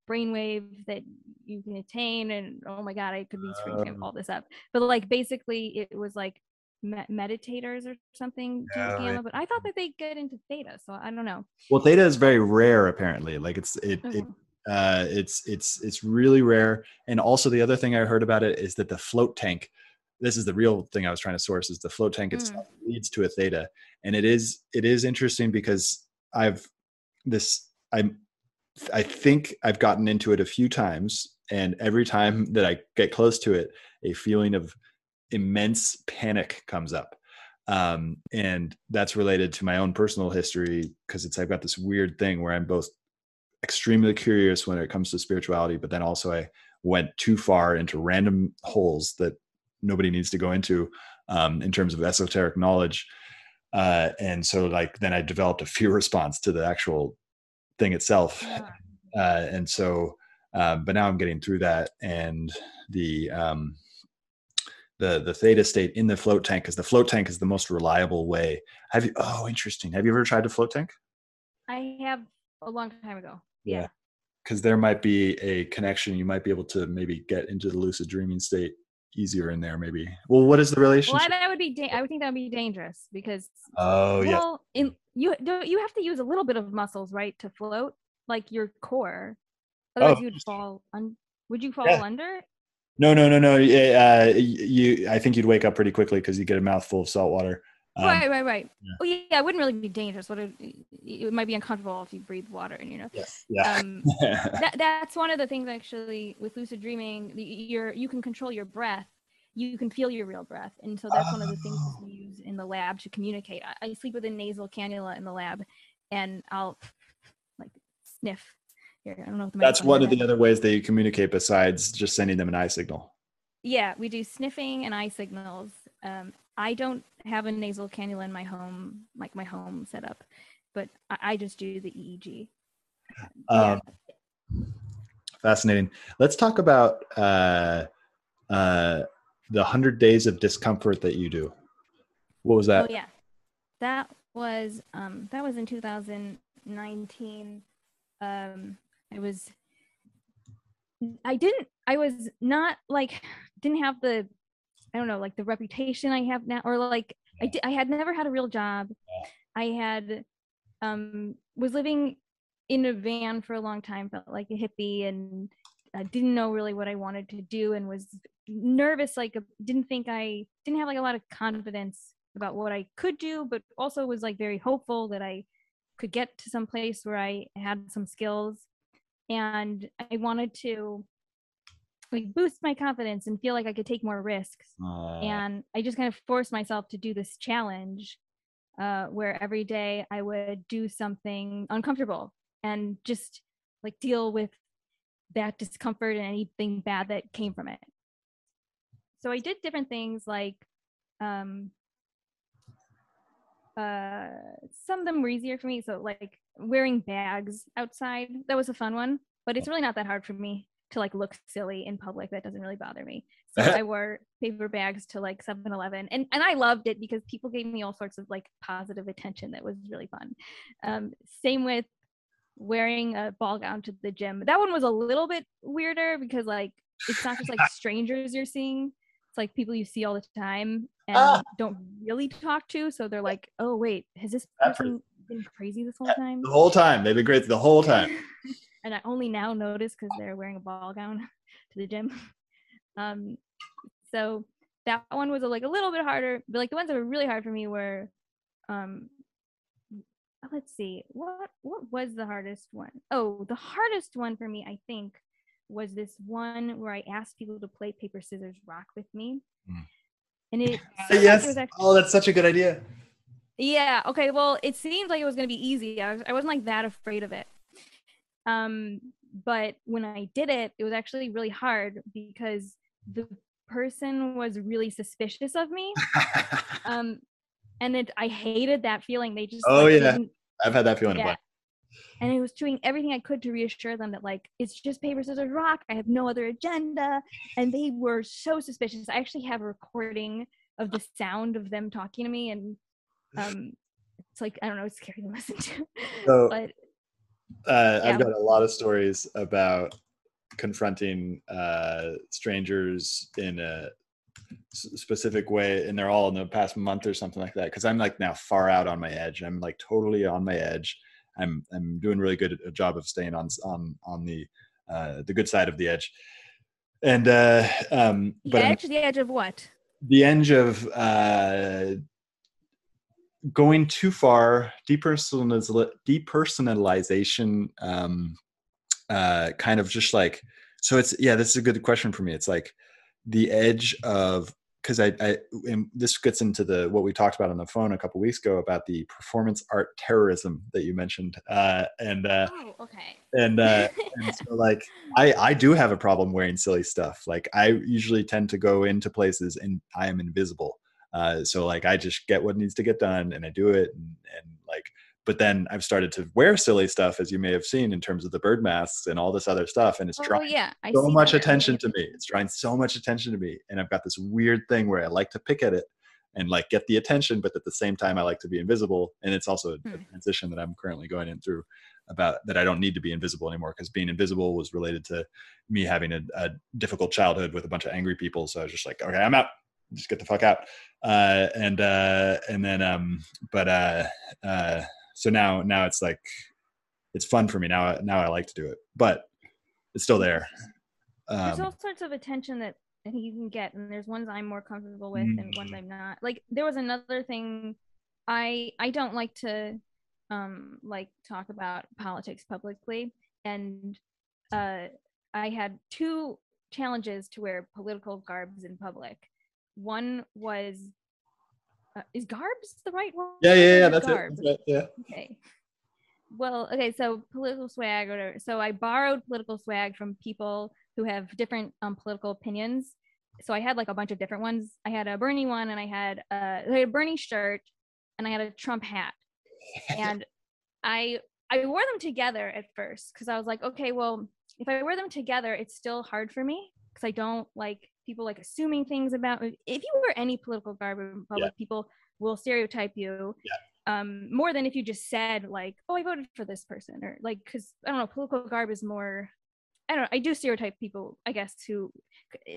brainwave that you can attain. And oh my god, I could be screwing Um. all this up. But like basically, it was like me- meditators or something Yeah, right. But I thought that they get into theta, so I don't know. Well, theta is very rare, apparently. Like it's it, it Mhm. uh, it's it's it's really rare. And also the other thing I heard about it is that the float tank. This is the real thing I was trying to source is the float tank Mm. itself leads to a theta, and it is it is interesting because I've this I'm I think I've gotten into it a few times, and every time that I get close to it, a feeling of immense panic comes up. Um, and that's related to my own personal history because it's i've got this weird thing where i'm both extremely curious when it comes to spirituality but then also i went too far into random holes that nobody needs to go into um, in terms of esoteric knowledge. Uh, and so like then i developed a fear response to the actual thing itself. Yeah. uh, and so um, but now i'm getting through that and the um, the the theta state in the float tank because the float tank is the most reliable way have you oh interesting have you ever tried a float tank I have a long time ago. Yeah. Yeah. because there might be a connection you might be able to maybe get into the lucid dreaming state easier in there maybe well what is the Well, relationship that would be. Da- I would think that would be dangerous because oh yeah well, in you don't you have to use a little bit of muscles, right, to float, like your core. Otherwise, Oh. you'd fall. Un- would you fall Yeah. under? No no no no uh, you i think you'd wake up pretty quickly because you get a mouthful of salt water um, right, right, right. yeah. Oh yeah, it wouldn't really be dangerous. But it, it might be uncomfortable if you breathe water, in your nose. yes yeah Um, that, that's one of the things actually with lucid dreaming. You're you can control your breath. You can feel your real breath, and so that's one of the things Oh. we use in the lab to communicate. I, I sleep with a nasal cannula in the lab, and I'll like sniff. Here, I don't know. If the that's one of the other ways they communicate besides just sending them an eye signal Yeah, we do sniffing and eye signals. Um, I don't have a nasal cannula in my home, like my home setup, but I, I just do the EEG. um, fascinating let's talk about uh, uh, the 100 days of discomfort that you do what was that Oh yeah, that was um that was in 2019. Um, I was I didn't. I was not like didn't have the I don't know like the reputation I have now, or like I did. I had never had a real job. I had um was living in a van for a long time, felt like a hippie, and I didn't know really what I wanted to do, and was nervous. Like didn't think I didn't have like a lot of confidence about what I could do, but also was like very hopeful that I could get to some place where I had some skills and I wanted to like boost my confidence and feel like I could take more risks. Uh, And I just kind of forced myself to do this challenge uh, where every day I would do something uncomfortable and just like deal with that discomfort and anything bad that came from it. So I did different things like um, uh, some of them were easier for me. So like wearing bags outside, that was a fun one, but it's really not that hard for me to like look silly in public. That doesn't really bother me. So I wore paper bags to like 7-Eleven and, and I loved it because people gave me all sorts of like positive attention that was really fun. Um, same with wearing a ball gown to the gym. That one was a little bit weirder because like it's not just like strangers you're seeing. It's like people you see all the time and Ah. don't really talk to. So they're like, oh wait, has this person been crazy this whole time? the whole time they've been great the whole time. and I only now notice because they're wearing a ball gown to the gym. Um, so that one was a, like a little bit harder, but like the ones that were really hard for me were, um, uh, let's see, what what was the hardest one? Oh, the hardest one for me, I think, was this one where I asked people to play paper scissors rock with me, Mm. and it yes. Oh, that's such a good idea. Yeah. Okay. Well, it seemed like it was gonna be easy. I was I wasn't like that afraid of it. Um, but when I did it, it was actually really hard because the person was really suspicious of me. Um, and it I hated that feeling. They just Oh, like, yeah. I've had that feeling. Yeah. And I was doing everything I could to reassure them that like it's just paper scissors rock. I have no other agenda, and they were so suspicious. I actually have a recording of the sound of them talking to me, and um, it's like I don't know, it's scary to listen to. So- but Uh, I've got a lot of stories about confronting uh, strangers in a specific way, and they're all in the past month or something like that. Because I'm like now far out on my edge. I'm like totally on my edge. I'm I'm doing really good a job of staying on on on the uh, the good side of the edge. And uh, um, the but I'm- edge, the edge of what? the edge of uh, going too far, depersonaliz- depersonalization, um, uh, kind of just like, so it's, yeah, this is a good question for me. It's like the edge of, because I, I and this gets into the what we talked about on the phone a couple weeks ago about the performance art terrorism that you mentioned, uh, and uh, Oh, okay. and uh, and so like I I do have a problem wearing silly stuff. Like I usually tend to go into places and I am invisible. Uh, so like I just get what needs to get done and I do it and, and like but then I've started to wear silly stuff as you may have seen in terms of the bird masks and all this other stuff and it's oh drawing yeah, I so much attention to me. It's drawing so much attention to me and I've got this weird thing where I like to pick at it and like get the attention but at the same time I like to be invisible and it's also a, a Hmm. transition that I'm currently going in through about that I don't need to be invisible anymore because being invisible was related to me having a, a difficult childhood with a bunch of angry people. So I was just like, okay, I'm out. Just get the fuck out. Uh, and uh, and then um, but uh, uh, so now now it's like it's fun for me now. Now I like to do it, but it's still there. there's Um, all sorts of attention that I think you can get, and there's ones I'm more comfortable with, and ones Mm. I'm not. Like there was another thing, I I don't like to, um, like talk about politics publicly, and uh, I had two challenges to wear political garbs in public. One was, uh, is garbs the right word? yeah, yeah, yeah. That's it. That's it. Yeah. Okay. Well, okay, so political swag or. So I borrowed political swag from people who have different um, political opinions. So I had like a bunch of different ones. I had a Bernie one and I had, uh, I had a Bernie shirt and I had a Trump hat. And I I wore them together at first because I was like, okay, well, if I wear them together, it's still hard for me because I don't like people like assuming things about me. If you wear any political garb in public, people will stereotype you um, more than if you just said like, oh, I voted for this person or like, because I don't know, political garb is more I don't know, I do stereotype people, I guess, who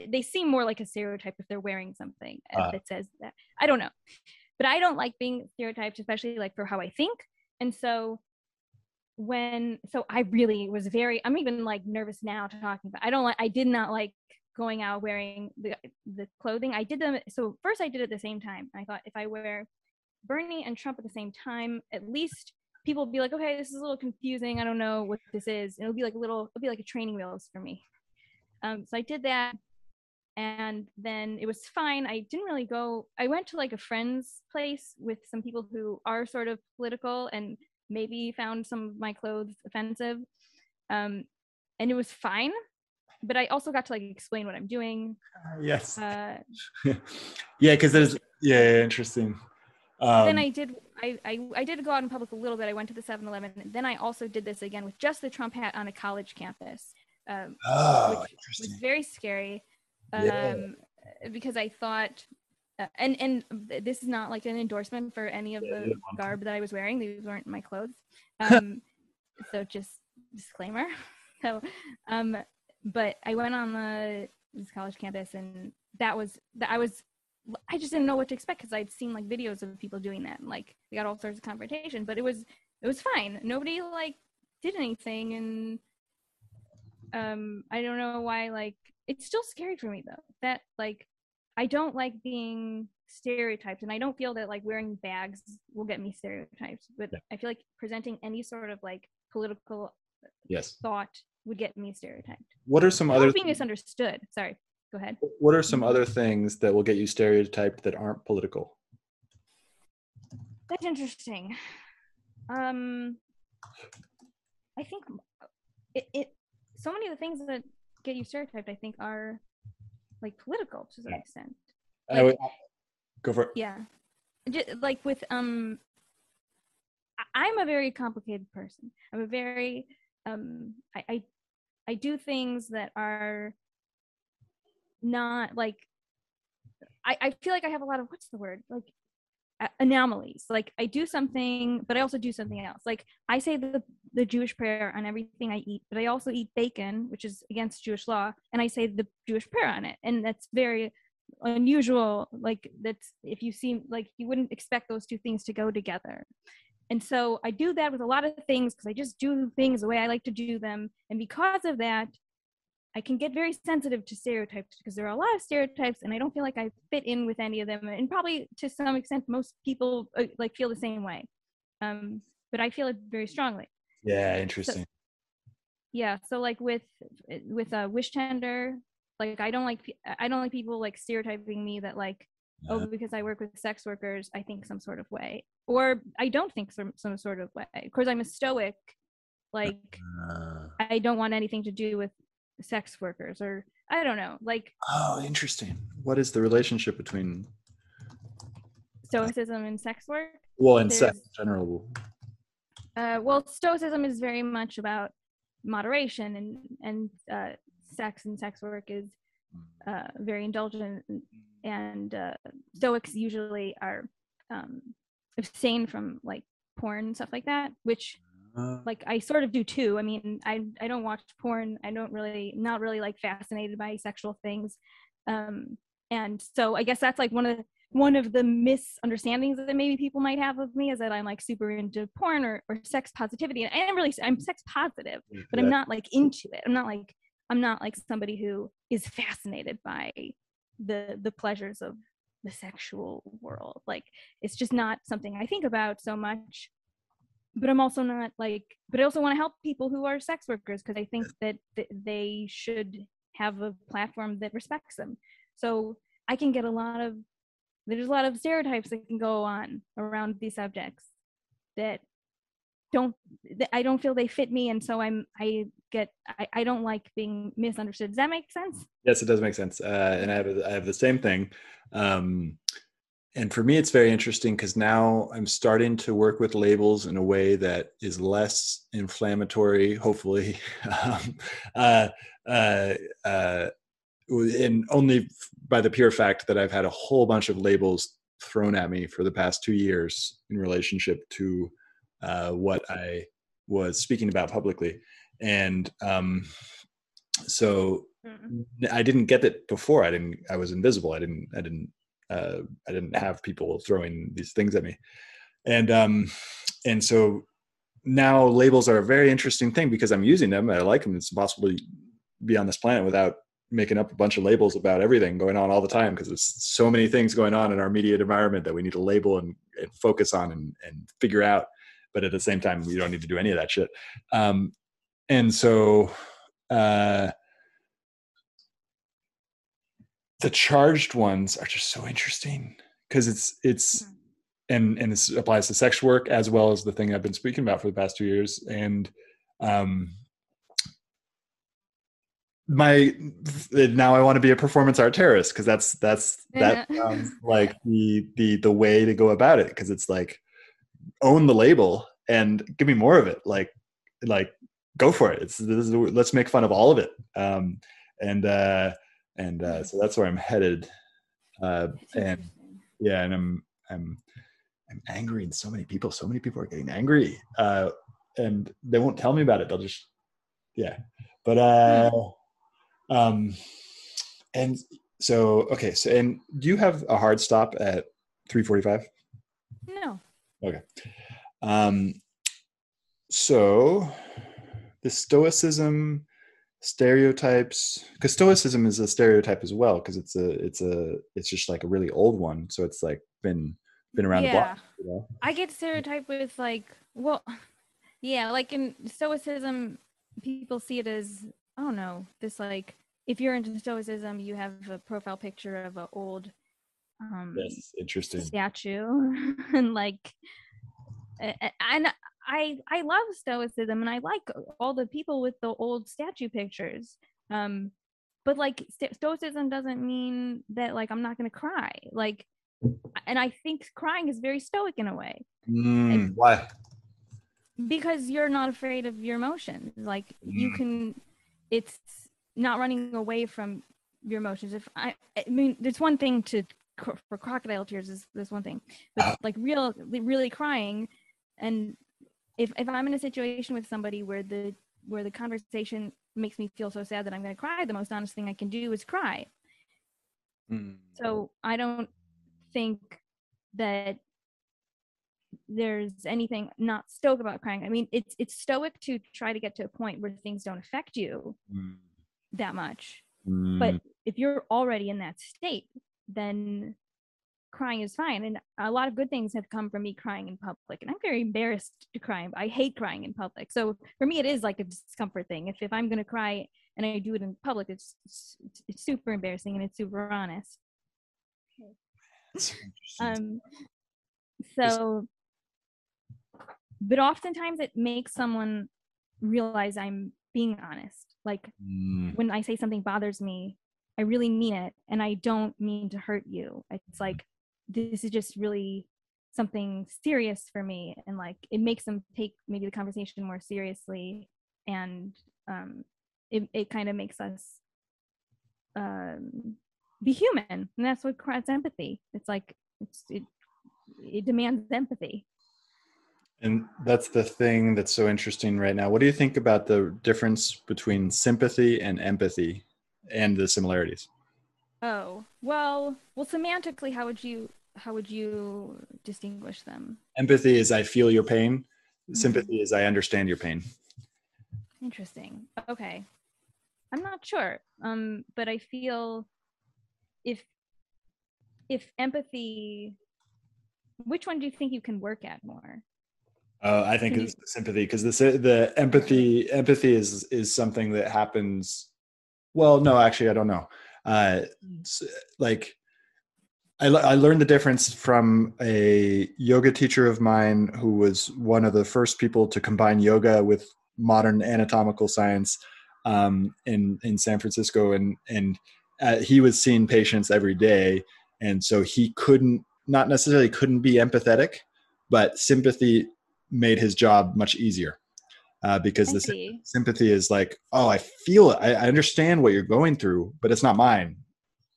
they seem more like a stereotype if they're wearing something uh. that says that. I don't know. But I don't like being stereotyped, especially like for how I think. And so when so I really was very I'm even like nervous now talking about I don't like I did not like going out wearing the the clothing. I did them so first I did it at the same time. I thought if I wear Bernie and Trump at the same time, at least people will be like, okay, this is a little confusing. I don't know what this is. And it'll be like a little, it'll be like a training wheels for me. Um, so I did that. And then it was fine. I didn't really go, I went to like a friend's place with some people who are sort of political and maybe found some of my clothes offensive. Um, and it was fine. But I also got to like explain what I'm doing. Uh, yes. Uh, yeah, because there's, yeah, interesting. Um, then I did I, I, I did go out in public a little bit. I went to the 7-Eleven. Then I also did this again with just the Trump hat on a college campus, um, oh, which was very scary um, yeah. because I thought, uh, and and this is not like an endorsement for any of the garb that I was wearing. These weren't my clothes. Um, so just disclaimer. So, um, but I went on the this college campus, and that was that I was I just didn't know what to expect because I'd seen like videos of people doing that and like they got all sorts of confrontation, but it was it was fine. Nobody like did anything and um I don't know why like it's still scary for me though. That like I don't like being stereotyped and I don't feel that like wearing bags will get me stereotyped, but yeah. I feel like presenting any sort of like political yes thought would get me stereotyped. What are some other being misunderstood? Sorry go ahead. What are some other things that will get you stereotyped that aren't political? That's interesting. Um, I think it, it so many of the things that get you stereotyped, I think, are like political to some yeah. extent. Like, would, go for it. Yeah, Just, like with um, I'm a very complicated person. I'm a very um, I, I I do things that are not like I, I feel like I have a lot of what's the word like anomalies like i do something but i also do something else like i say the, the jewish prayer on everything i eat but i also eat bacon which is against jewish law and i say the jewish prayer on it and that's very unusual like that's if you seem like you wouldn't expect those two things to go together and so i do that with a lot of things because i just do things the way i like to do them and because of that I can get very sensitive to stereotypes because there are a lot of stereotypes and I don't feel like I fit in with any of them. And probably to some extent, most people uh, like feel the same way. Um, but I feel it very strongly. Yeah, interesting. So, yeah, so like with with a Wishtender, like I don't like I don't like people like stereotyping me that like oh because I work with sex workers I think some sort of way or I don't think some some sort of way. Of course, I'm a stoic. Like uh, I don't want anything to do with sex workers or I don't know. Like Oh, interesting. What is the relationship between stoicism and sex work? Well, and sex in general. Uh, well, stoicism is very much about moderation, and and uh, sex and sex work is uh, very indulgent, and uh, Stoics usually are um, abstain from like porn and stuff like that, which uh, like I sort of do too. I mean, I I don't watch porn. I don't really not really like fascinated by sexual things. Um and so I guess that's like one of the, one of the misunderstandings that maybe people might have of me is that I'm like super into porn or, or sex positivity. And I'm really I'm sex positive, mm, but I'm not like into it. I'm not like I'm not like somebody who is fascinated by the the pleasures of the sexual world. Like it's just not something I think about so much but I'm also not like, but I also want to help people who are sex workers because I think that th- they should have a platform that respects them. So I can get a lot of, there's a lot of stereotypes that can go on around these subjects that don't, that I don't feel they fit me. And so I'm, I get, I, I don't like being misunderstood. Does that make sense? Yes, it does make sense. Uh, and I have, I have the same thing. Um, and for me it's very interesting because now i'm starting to work with labels in a way that is less inflammatory hopefully um, uh, uh, uh, and only by the pure fact that i've had a whole bunch of labels thrown at me for the past two years in relationship to uh, what i was speaking about publicly and um, so Mm. I didn't get it before. I didn't. I was invisible. I didn't. I didn't. Uh, I didn't have people throwing these things at me, and um, and so now labels are a very interesting thing because I'm using them. I like them. It's impossible to be on this planet without making up a bunch of labels about everything going on all the time because there's so many things going on in our immediate environment that we need to label and, and focus on and, and figure out. But at the same time, we don't need to do any of that shit. Um, and so. Uh, the charged ones are just so interesting because it's it's Hmm. and and this applies to sex work as well as the thing I've been speaking about for the past two years and um my now I want to be a performance art terrorist because that's that's that sounds like the the the way to go about it because it's like own the label and give me more of it like like go for it. It's this is, let's make fun of all of it. Um and uh and uh so that's where i'm headed. Uh and yeah and i'm i'm i'm angry and so many people so many people are getting angry uh and they won't tell me about it. They'll just yeah. But uh um and so okay so and do you have a hard stop at 345 No. Okay. Um so the stoicism stereotypes because stoicism is a stereotype as well because it's a it's a it's just like a really old one so it's like been been around the Yeah. block you know I get stereotyped with like, well, yeah, like in Stoicism, people see it as, I don't know, this like, if you're into Stoicism, you have a profile picture of an old um, yes interesting statue, and like, and I I love Stoicism, and I like all the people with the old statue pictures. Um, but like Stoicism doesn't mean that like I'm not gonna cry. Like, and I think crying is very stoic in a way Mm, why because you're not afraid of your emotions like you Mm. can it's not running away from your emotions. If i i mean there's one thing to for crocodile tears is there's one thing but like real really crying. And if if i'm in a situation with somebody where the where the conversation makes me feel so sad that i'm going to cry the most honest thing i can do is cry. Mm. so I don't think that there's anything not stoic about crying. I mean, it's it's stoic to try to get to a point where things don't affect you Mm. that much. Mm. But if you're already in that state, then crying is fine. And a lot of good things have come from me crying in public. And I'm very embarrassed to cry. I hate crying in public. So for me, it is like a discomfort thing. If if I'm gonna cry and I do it in public, it's it's, it's super embarrassing and it's super honest. Um so but oftentimes it makes someone realize i'm being honest. Like Mm. when i say something bothers me i really mean it and i don't mean to hurt you. It's like this is just really something serious for me and like it makes them take maybe the conversation more seriously and um it, it kind of makes us um be human and that's what creates empathy. It's like it's it, it demands empathy And that's the thing that's so interesting right now. What do you think about the difference between sympathy and empathy and the similarities? oh well well semantically how would you how would you distinguish them Empathy is I feel your pain. Mhm. Sympathy is I understand your pain. interesting okay i'm not sure um but i feel if if empathy which one do you think you can work at more Uh, I think it's the sympathy because the the empathy empathy is is something that happens. Well, no, actually, I don't know. Uh, like, I I learned the difference from a yoga teacher of mine who was one of the first people to combine yoga with modern anatomical science um, in in San Francisco, and and uh, he was seeing patients every day, and so he couldn't not necessarily couldn't be empathetic, but sympathy made his job much easier uh, because the sy- sympathy is like, oh, I feel it. I, I understand what you're going through, but it's not mine.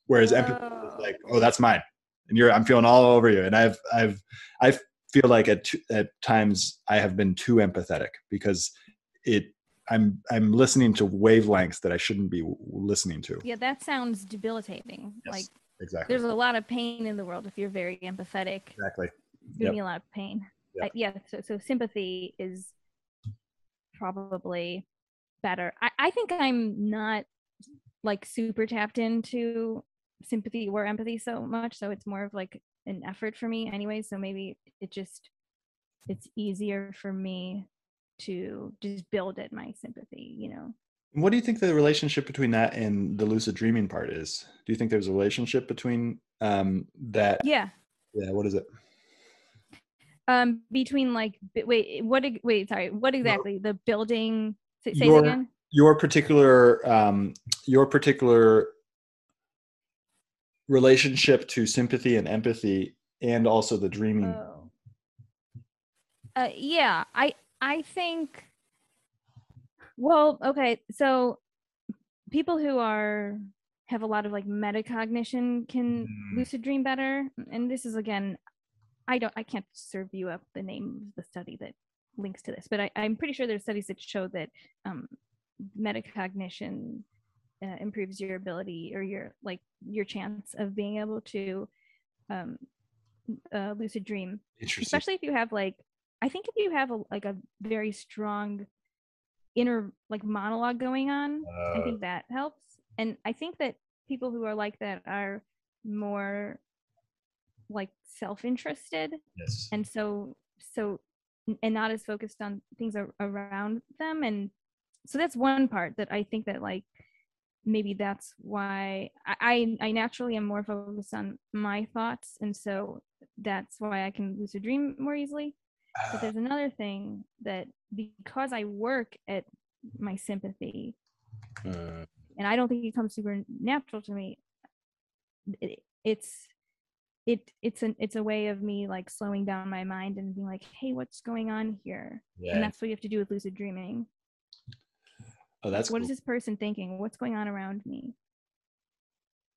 Whereas empathy is Oh. like, oh, that's mine, and you're I'm feeling all over you. And I've I've I feel like at t- at times I have been too empathetic because it I'm I'm listening to wavelengths that I shouldn't be listening to. Yeah, that sounds debilitating. Yes, Like exactly. there's a lot of pain in the world if you're very empathetic. Exactly. Yep. me a lot of pain. Yep. I- yeah. So, so sympathy is probably better. I, I think I'm not like super tapped into sympathy or empathy so much. So it's more of like an effort for me anyway. So maybe it just, it's easier for me to just build at my sympathy, you know? What do you think the relationship between that and the lucid dreaming part is? Do you think there's a relationship between um, that? Yeah. Yeah. What is it? Um, between like, wait, what, wait, sorry, what exactly? The building, say, say Your- again? Your particular um, your particular relationship to sympathy and empathy, and also the dreaming. Oh. Uh, yeah, I I think. Well, okay, so people who are have a lot of like metacognition can Mm. lucid dream better, and this is again, I don't, I can't serve you up the name of the study that links to this, but I, I'm pretty sure there's studies that show that um, metacognition uh, improves your ability or your like your chance of being able to um, uh, lucid dream. Interesting. especially if you have like i think if you have a like a very strong inner like monologue going on i Uh, think that helps. And i think that people who are like that are more like self-interested. Yes. and so so and not as focused on things ar- around them. And so that's one part that i think that like maybe that's why I, I naturally am more focused on my thoughts. And so that's why i can lucid dream more easily. But there's another thing that because i work at my sympathy Uh, and I don't think it comes super natural to me. It, it's it it's an it's a way of me like slowing down my mind and being like, hey, what's going on here? yeah. And that's what you have to do with lucid dreaming. oh, that's What is cool. this person thinking? What's going on around me?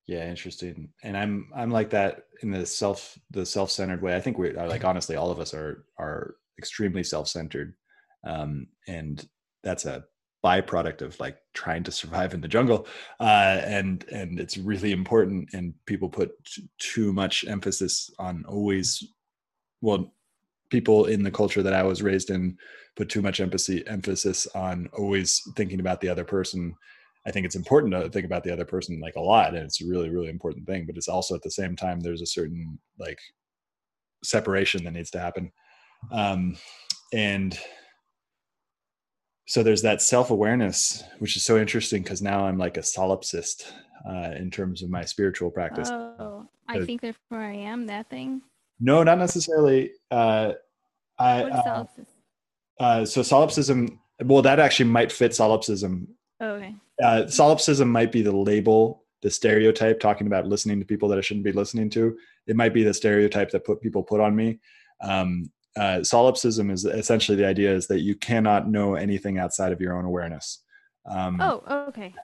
Yeah, interesting. And I'm I'm like that in the self the self centered way. I think we are like honestly, all of us are are extremely self centered, um, and that's a byproduct of like trying to survive in the jungle. Uh, and and it's really important. And people put t- too much emphasis on always. Well, people in the culture that I was raised in put too much empathy emphasis on always thinking about the other person I think it's important to think about the other person like a lot, and it's a really, really important thing. But it's also at the same time there's a certain like separation that needs to happen, um, and so there's that self awareness, which is so interesting because now I'm like a solipsist uh, in terms of my spiritual practice. Oh, I think therefore I am that thing. no, not necessarily. Uh, I What is uh, solipsism? uh, so solipsism. Well, that actually might fit solipsism Oh, okay. uh, solipsism might be the label, the stereotype, talking about listening to people that I shouldn't be listening to. It might be the stereotype that put people put on me. Um, uh, solipsism is essentially the idea is that you cannot know anything outside of your own awareness. Um, Oh, okay.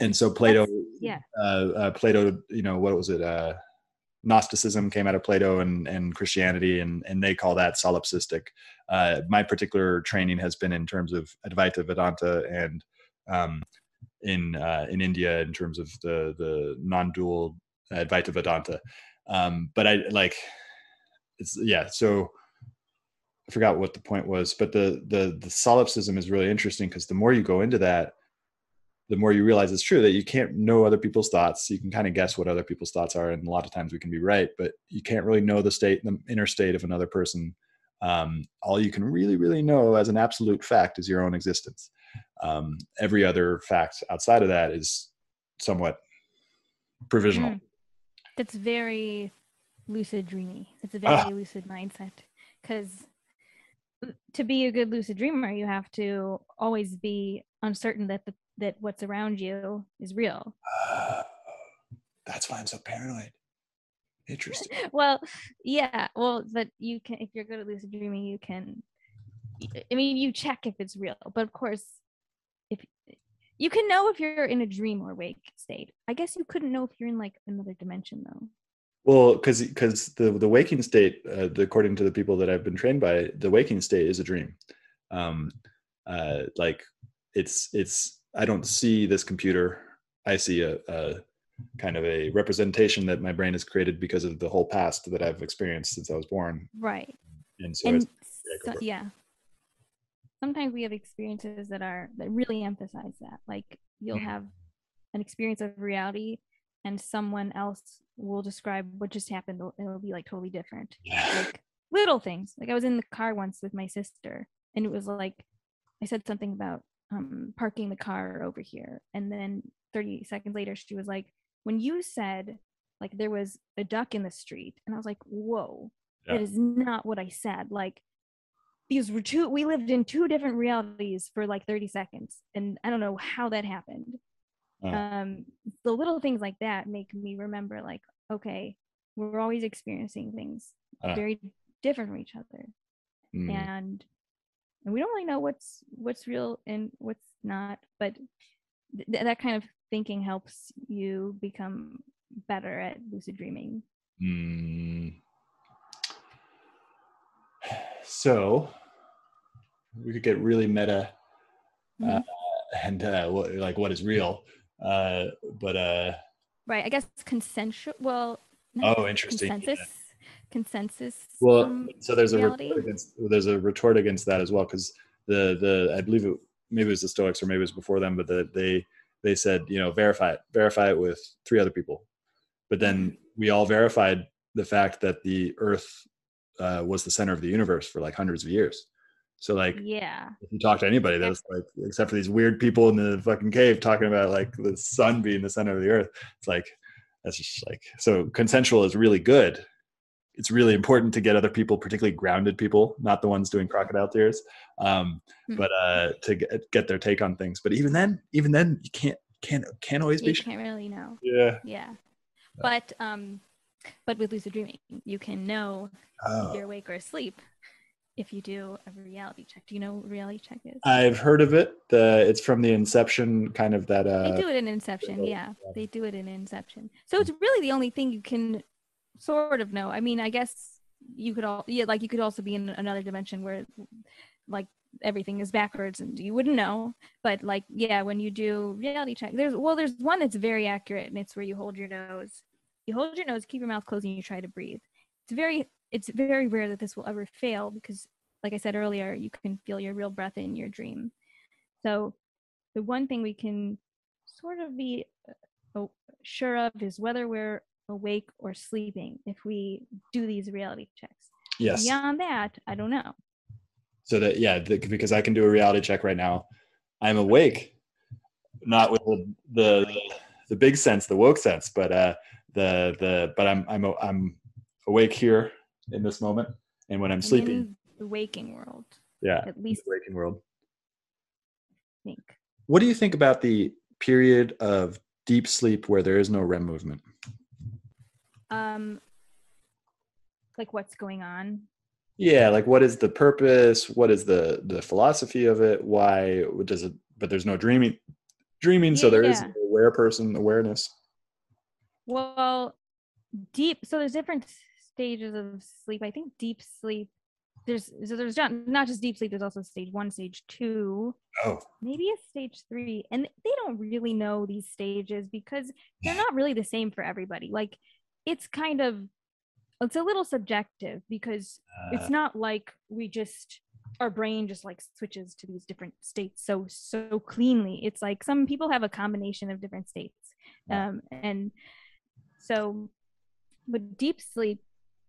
and so Plato, yeah. uh, uh, Plato, you know, what was it? Uh, Gnosticism came out of Plato and, and Christianity, and, and they call that solipsistic. Uh, my particular training has been in terms of Advaita Vedanta and um, in uh, in India in terms of the the non-dual Advaita Vedanta. Um, but I like it's yeah. So I forgot what the point was, but the the the solipsism is really interesting because the more you go into that, the more you realize it's true that you can't know other people's thoughts. You can kind of guess what other people's thoughts are, and a lot of times we can be right, but you can't really know the state, the inner state of another person. Um, all you can really, really know as an absolute fact is your own existence. Um, every other fact outside of that is somewhat provisional. Mm. That's very lucid dreamy. It's a Ah. very lucid mindset. Because to be a good lucid dreamer, you have to always be uncertain that the, that what's around you is real. Uh, that's why I'm so paranoid. Interesting. well, yeah. Well, but you can if you're good at lucid dreaming, you can. I mean, you check if it's real, but of course, if you can know if you're in a dream or wake state. I guess you couldn't know if you're in like another dimension though. Well, because because the the waking state, uh, according to the people that I've been trained by, the waking state is a dream. Um, uh, like it's it's i don't see this computer. I see a, a kind of a representation that my brain has created because of the whole past that i've experienced since i was born. Right. And so and so, yeah. Sometimes we have experiences that are that really emphasize that. Like you'll Mhm. have an experience of reality and someone else will describe what just happened it'll be like totally different. Yeah. like little things. Like i was in the car once with my sister and it was like i said something about um parking the car over here and then 30 seconds later she was like when you said like there was a duck in the street and i was like whoa. That Yeah. is not what i said. Like these we're two we lived in two different realities for like 30 seconds and i don't know how that happened Um the little things like that make me remember like okay we're always experiencing things Uh. very different from each other Mm. and and we don't really know what's what's real and what's not but th- that kind of thinking helps you become better at lucid dreaming Mm. So we could get really meta uh, and uh, what, like what is real. Uh, but uh, right i guess consensual well oh, interesting. consensus consensus Well, um, so there's a retort against there's a retort against that as well because the the I believe it maybe it was the Stoics or maybe it was before them, but the, they they said you know verify it, verify it with three other people, but then we all verified the fact that the Earth uh, was the center of the universe for like hundreds of years. So like yeah if you talk to anybody, that's like except for these weird people in the fucking cave talking about like the sun being the center of the Earth. It's like that's just like so consensual is really good it's really important to get other people particularly grounded people not the ones doing crocodile tears um, Hmm. but uh, to get, get their take on things but even then even then you can't can't can't always you be sure. can't really know yeah yeah but um but with lucid dreaming you can know if oh. you're awake or asleep if you do a reality check. Do you know what reality check is? I've heard of it the it's from the inception kind of that uh they do it in inception yeah. yeah. they do it in inception. So it's really the only thing you can sort of know. I mean i guess you could all yeah like you could also be in another dimension where like everything is backwards and you wouldn't know. But like yeah when you do reality check there's well there's one that's very accurate and it's where you hold your nose. You hold your nose keep your mouth closed and you try to breathe. It's very it's very rare that this will ever fail because like i said earlier you can feel your real breath in your dream. So the one thing we can sort of be uh, oh, sure of is whether we're awake or sleeping if we do these reality checks. Yes. Beyond that i don't know. So that yeah the, because i can do a reality check right now. I'm awake not with the the, the big sense the woke sense but uh the the but i'm i'm i'm awake here in this moment and when i'm I'm sleeping. in the waking world yeah at least the waking world. I think. What do you think about the period of deep sleep where there is no rem movement? Um like what's going on? Yeah like what is the purpose? What is the the philosophy of it? Why does it but there's no dreaming dreaming so there is Yeah. aware person awareness. Well deep so there's different stages of sleep. I think deep sleep there's so there's not, not just deep sleep there's also stage one stage two oh. maybe a stage three and they don't really know these stages because they're not really the same for everybody. Like it's kind of it's a little subjective because uh, it's not like we just our brain just like switches to these different states so so cleanly. It's like some people have a combination of different states um and so but deep sleep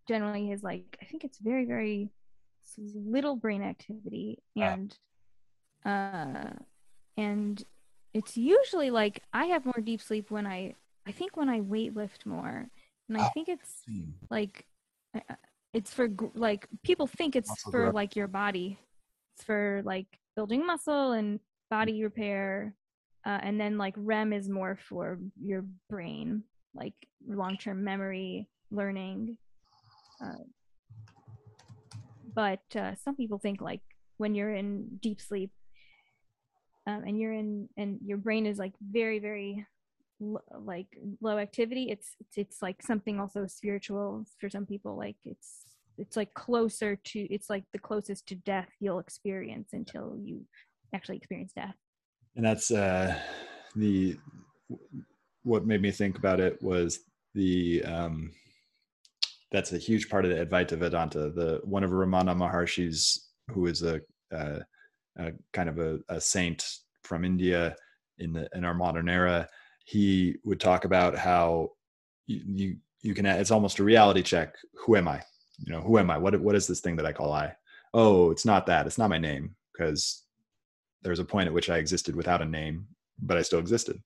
generally is like i think it's very very little brain activity and uh and it's usually like i have more deep sleep when i i think when i weight lift more and i Oh. think it's hmm. like uh, uh, it's for like people think it's Muscle for growth. like your body it's for like building muscle and body repair uh, and then like rem is more for your brain like long-term memory learning uh, but uh, some people think like when you're in deep sleep um, and you're in and your brain is like very very l- like low activity it's, it's it's like something also spiritual for some people like it's it's like closer to it's like the closest to death you'll experience until you actually experience death. And that's uh, the what made me think about it was the um, that's a huge part of the Advaita Vedanta. The one of Ramana Maharshi's, who is a, a, kind of a, a, saint from India in the in our modern era, he would talk about how you, you you can it's almost a reality check. Who am I? You know, who am I? What what is this thing that I call I? Oh, it's not that. It's not my name because there's a point at which I existed without a name, but I still existed.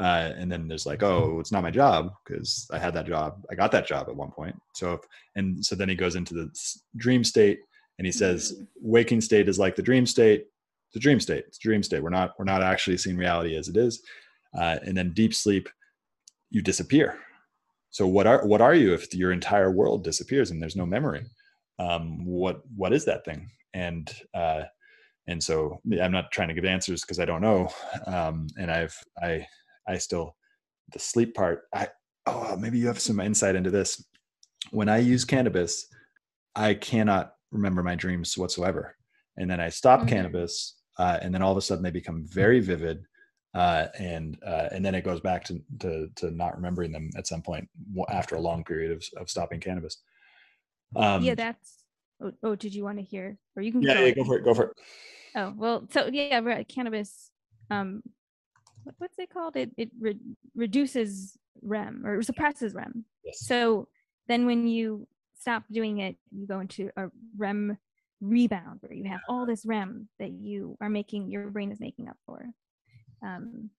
Uh, and then there's like, oh, it's not my job because I had that job. I got that job at one point. So, if, and so then he goes into the dream state and he says, waking state is like the dream state. The dream state. It's dream state. We're not we're not actually seeing reality as it is. Uh, and then deep sleep, you disappear. So what are what are you if your entire world disappears and there's no memory? Um, what what is that thing? And uh, and so I'm not trying to give answers because I don't know. Um, and I've I I still the sleep part. I oh maybe you have some insight into this. When I use cannabis, I cannot remember my dreams whatsoever. And then I stop mm-hmm. cannabis, uh, and then all of a sudden they become very vivid, uh, and uh, and then it goes back to, to to not remembering them at some point after a long period of of stopping cannabis. Um, yeah, that's. Oh, oh, did you want to hear? Or you can. Yeah, go, yeah, go for it. Go for it. Oh well, so yeah, cannabis. Um, what's it called? It it re- reduces REM or suppresses REM. Yes. So then when you stop doing it, you go into a REM rebound where you have all this REM that you are making your brain is making up for. Um,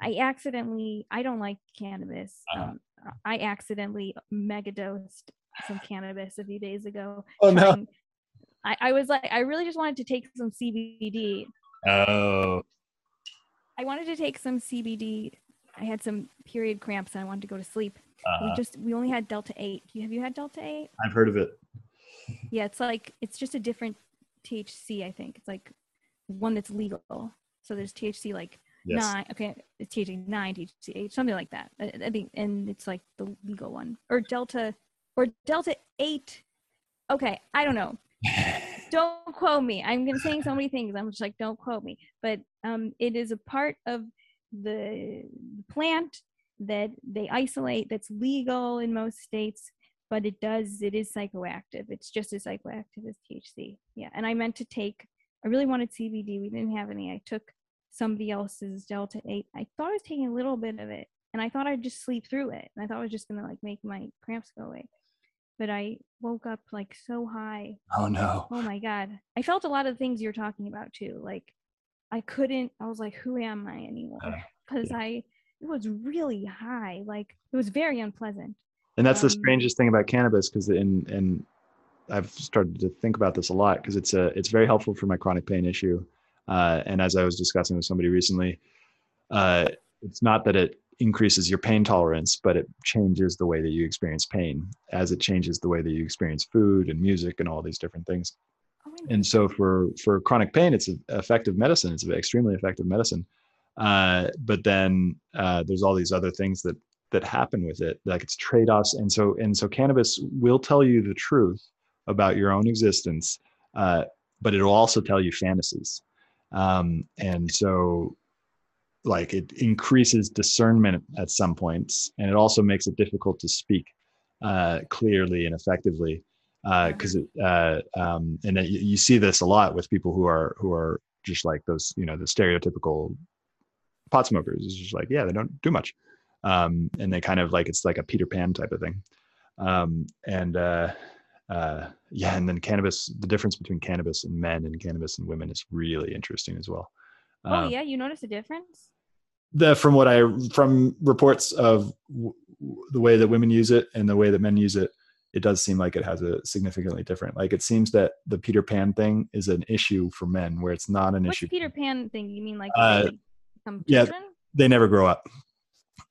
I accidentally I don't like cannabis. Uh-huh. Um, I accidentally megadosed some cannabis a few days ago. Oh no. I, I was like, I really just wanted to take some CBD. Oh. I wanted to take some CBD. I had some period cramps and I wanted to go to sleep. Uh-huh. We just we only had Delta Eight. Have you had Delta Eight? I've heard of it. Yeah, it's like it's just a different THC. I think it's like one that's legal. So there's THC like yes. nine. Okay, it's THC nine, THC eight, something like that. I, I think, and it's like the legal one or Delta or Delta Eight. Okay, I don't know don't quote me. I'm gonna saying so many things. I'm just like, don't quote me. But um, it is a part of the plant that they isolate. That's legal in most states, but it does. It is psychoactive. It's just as psychoactive as THC. Yeah. And I meant to take. I really wanted CBD. We didn't have any. I took somebody else's Delta Eight. I thought I was taking a little bit of it, and I thought I'd just sleep through it. And I thought I was just gonna like make my cramps go away but I woke up like so high. Oh no. Oh my god. I felt a lot of things you're talking about too. Like I couldn't I was like who am I anymore? Cuz yeah. I it was really high. Like it was very unpleasant. And that's um, the strangest thing about cannabis cuz in and I've started to think about this a lot because it's a it's very helpful for my chronic pain issue. Uh, and as I was discussing with somebody recently, uh, it's not that it increases your pain tolerance, but it changes the way that you experience pain as it changes the way that you experience food and music and all these different things. Oh, and so for for chronic pain, it's effective medicine. It's an extremely effective medicine. Uh, but then uh, there's all these other things that that happen with it, like it's trade-offs. And so and so cannabis will tell you the truth about your own existence, uh, but it'll also tell you fantasies. Um, and so like it increases discernment at some points and it also makes it difficult to speak uh, clearly and effectively because uh, uh, um, and it, you see this a lot with people who are who are just like those you know the stereotypical pot smokers. It's just like yeah they don't do much. Um, and they kind of like it's like a peter pan type of thing. Um, and uh, uh, yeah and then cannabis the difference between cannabis and men and cannabis and women is really interesting as well oh um, yeah you notice a difference the from what I from reports of w- the way that women use it and the way that men use it, it does seem like it has a significantly different. Like it seems that the Peter Pan thing is an issue for men, where it's not an What's issue. Peter Pan thing? You mean like uh, yeah, they never grow up.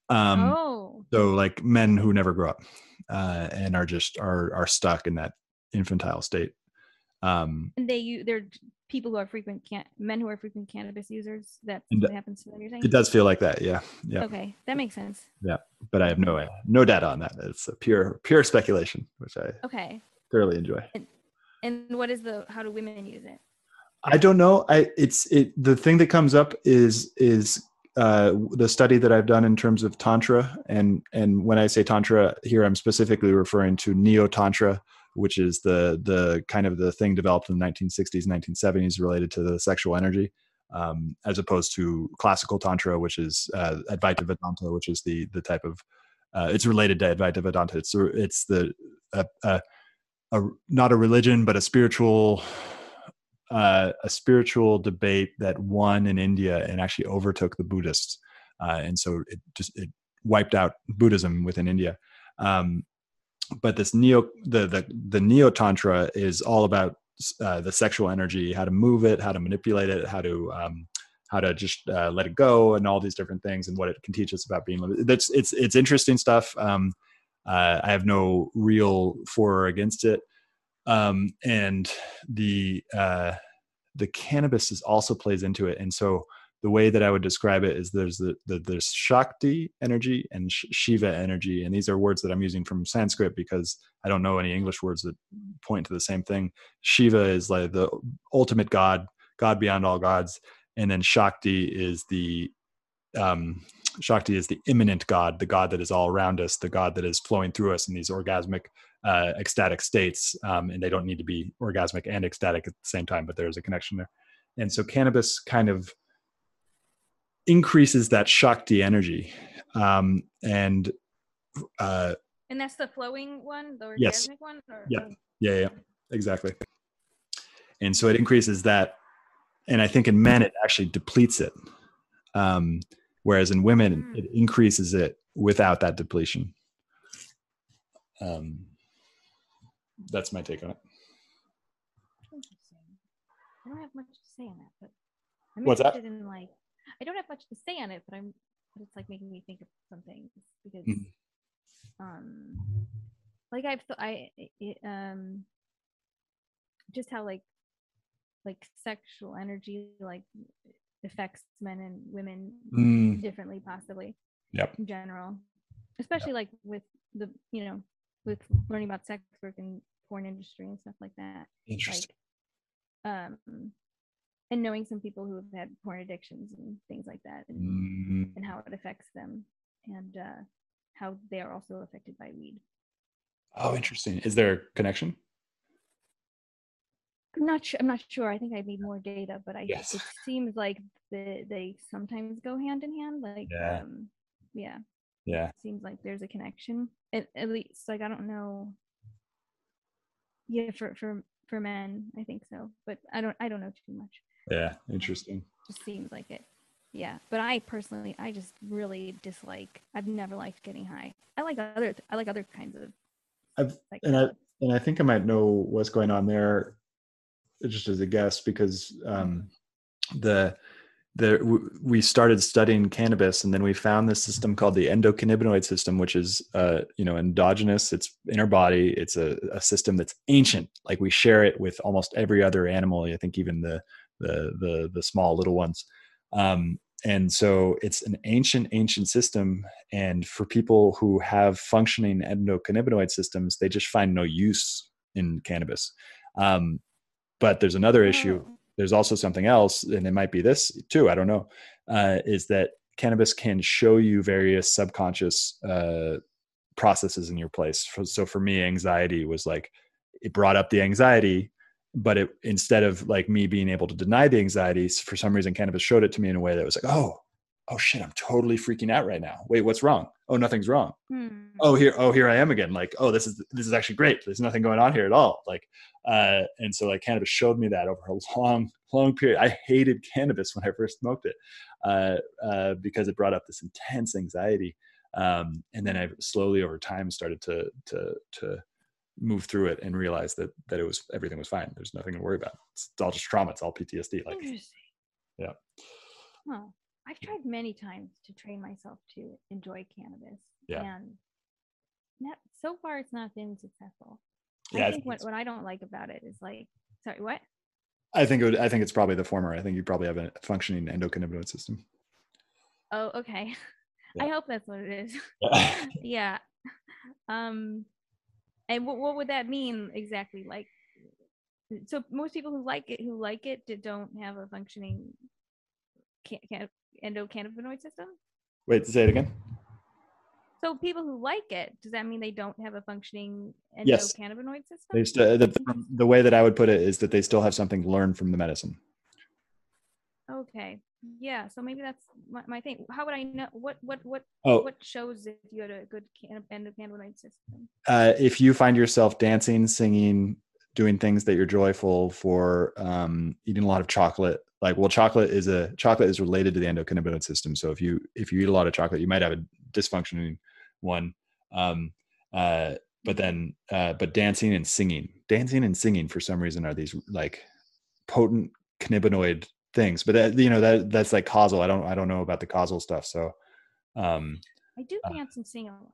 Um, oh. So like men who never grow up uh, and are just are are stuck in that infantile state. Um, and they they're people who are frequent can men who are frequent cannabis users. That's what happens to them. You're saying it does feel like that. Yeah. Yeah. Okay, that makes sense. Yeah, but I have no no data on that. It's a pure pure speculation, which I okay thoroughly enjoy. And, and what is the how do women use it? I don't know. I it's it the thing that comes up is is uh, the study that I've done in terms of tantra, and and when I say tantra here, I'm specifically referring to neo tantra, which is the the kind of the thing developed in the 1960s, 1970s related to the sexual energy, um, as opposed to classical tantra, which is uh, Advaita Vedanta, which is the the type of uh, it's related to Advaita Vedanta. It's it's the a, not a religion, but a spiritual uh, a spiritual debate that won in India and actually overtook the Buddhists, uh, and so it just it wiped out Buddhism within India. Um, but this neo the the the neo tantra is all about uh, the sexual energy, how to move it, how to manipulate it, how to um, how to just uh, let it go, and all these different things, and what it can teach us about being. limited. That's it's it's interesting stuff. Um, uh, I have no real for or against it um, and the uh, the cannabis is also plays into it. And so the way that I would describe it is there's the, the there's Shakti energy and Shiva energy, and these are words that I'm using from Sanskrit because I don't know any English words that point to the same thing. Shiva is like the ultimate God, God beyond all gods, and then Shakti is the um, Shakti is the immanent God, the God that is all around us, the God that is flowing through us in these orgasmic uh, ecstatic states, um, and they don't need to be orgasmic and ecstatic at the same time, but there's a connection there. And so cannabis kind of increases that shakti energy, um, and uh, and that's the flowing one, the orgasmic yes. one. Or? Yeah, yeah, yeah, exactly. And so it increases that, and I think in men it actually depletes it, um, whereas in women mm. it increases it without that depletion. Um, that's my take on it. Interesting. I don't have much to say on that, but I'm What's that? In like, I don't have much to say on it, but I'm, but it's like making me think of some things because, mm-hmm. um, like I've, th- I, it, um, just how like, like sexual energy like affects men and women mm. differently, possibly. Yep. In general, especially yep. like with the, you know, with learning about sex work and porn industry and stuff like that. Interesting. Like, um, and knowing some people who have had porn addictions and things like that, and, mm-hmm. and how it affects them, and uh, how they are also affected by weed. Oh, interesting. Is there a connection? I'm not sure. I'm not sure. I think I need more data, but I yes. it seems like the, they sometimes go hand in hand. Like, yeah, um, yeah, yeah. It seems like there's a connection. At, at least, like I don't know yeah for for for men i think so but i don't i don't know too much yeah interesting. Just seems like it. Yeah but i personally i just really dislike i've never liked getting high. I like other i like other kinds of I've, and i and i think i might know what's going on there just as a guess because um the the we started studying cannabis and then we found this system called the endocannabinoid system which is uh, you know endogenous. It's in our body. It's a, a, system that's ancient. Like we share it with almost every other animal. I think even the the the, the small little ones um, and so it's an ancient ancient system and for people who have functioning endocannabinoid systems they just find no use in cannabis um, but there's another issue oh there's also something else, and it might be this too. I don't know. Uh, is that cannabis can show you various subconscious uh, processes in your place. So for me, anxiety was like it brought up the anxiety, but it instead of like me being able to deny the anxieties, for some reason, cannabis showed it to me in a way that was like, oh, oh shit, I'm totally freaking out right now. Wait, what's wrong? Oh, nothing's wrong. Hmm. Oh, here, oh, here I am again. Like, oh, this is this is actually great. There's nothing going on here at all. Like, uh, and so like cannabis showed me that over a long, long period. I hated cannabis when I first smoked it uh, uh, because it brought up this intense anxiety. Um, and then I slowly over time started to to to move through it and realize that that it was everything was fine. There's nothing to worry about. It's, it's all just trauma. It's all PTSD. Like, yeah. Huh. I've tried many times to train myself to enjoy cannabis. Yeah. And not, so far it's not been successful. Yeah, I think what, what I don't like about it is like, sorry, what? I think it would, I think it's probably the former. I think you probably have a functioning endocannabinoid system. Oh, okay. Yeah. I hope that's what it is. Yeah. yeah. Um, and what, what would that mean exactly? Like, so most people who like it who like it don't have a functioning can, can, endocannabinoid system. Wait, to say it again. So people who like it, does that mean they don't have a functioning Yes. endocannabinoid system? They st- the, the way that I would put it is that they still have something learned from the medicine. Okay. Yeah. So maybe that's my, my thing. How would I know what what what Oh, what shows if you had a good can- endocannabinoid system? uh, if you find yourself dancing, singing, doing things that you're joyful for, um, eating a lot of chocolate, like well, chocolate is a chocolate is related to the endocannabinoid system. So if you if you eat a lot of chocolate, you might have a dysfunctioning one. Um, uh, but then, uh, but dancing and singing, dancing and singing for some reason are these like potent cannabinoid things. But that you know that that's like causal. I don't I don't know about the causal stuff. So, um, I do Uh, dance and sing a lot.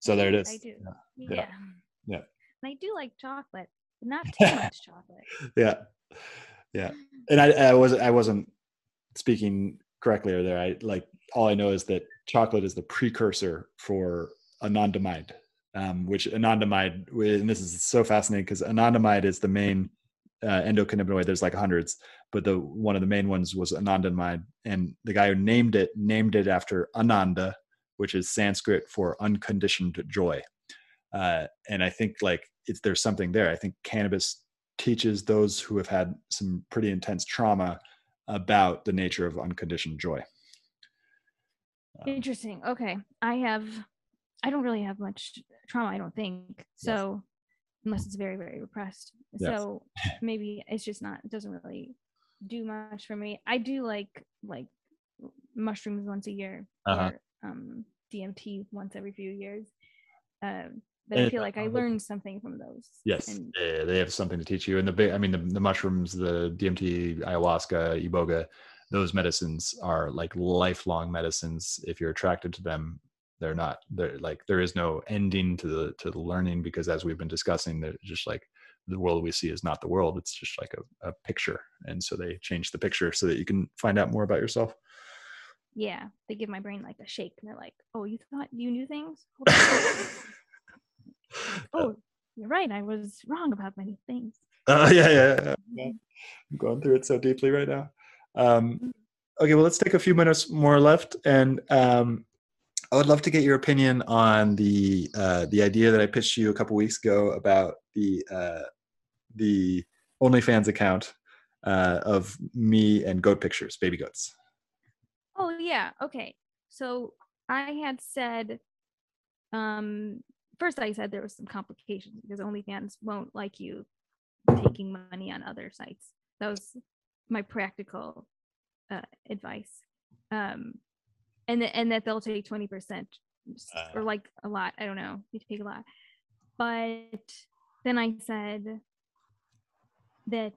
so there it is. I do. Yeah. Yeah. Yeah. And I do like chocolate, but not too much chocolate. yeah yeah and i i wasn't i wasn't speaking correctly or there i like all i know is that chocolate is the precursor for anandamide um, which anandamide and this is so fascinating because anandamide is the main uh, endocannabinoid there's like hundreds but the one of the main ones was anandamide and the guy who named it named it after ananda which is sanskrit for unconditioned joy uh, and i think like it's there's something there i think cannabis teaches those who have had some pretty intense trauma about the nature of unconditioned joy. Um, Interesting. Okay. I have I don't really have much trauma, I don't think. So unless it's very, very repressed. Yes. So maybe it's just not it doesn't really do much for me. I do like like mushrooms once a year Uh-huh. or um DMT once every few years. Um but I feel like I uh, learned something from those. Yes, And yeah, they have something to teach you. And the big, I mean, the, the mushrooms, the DMT, ayahuasca, iboga, those medicines are like lifelong medicines. If you're attracted to them, they're not. They're like there is no ending to the to the learning because as we've been discussing, they're just like the world we see is not the world. It's just like a, a picture, and so they change the picture so that you can find out more about yourself. yeah, they give my brain like a shake and they're like, Oh, you thought you knew things? Oh, you're right. I was wrong about many things. Uh, yeah, yeah, yeah. yeah. I'm going through it so deeply right now. Um, okay, well, let's take a few minutes more left, and um, I would love to get your opinion on the uh, the idea that I pitched you a couple weeks ago about the uh, the OnlyFans account uh, of me and goat pictures, baby goats. Oh yeah, okay. So I had said, um, first I said there was some complications because OnlyFans won't like you taking money on other sites. That was my practical uh, advice, um, and th- and that they'll take twenty percent or Uh. like a lot. I don't know. They take a lot, but then I said that.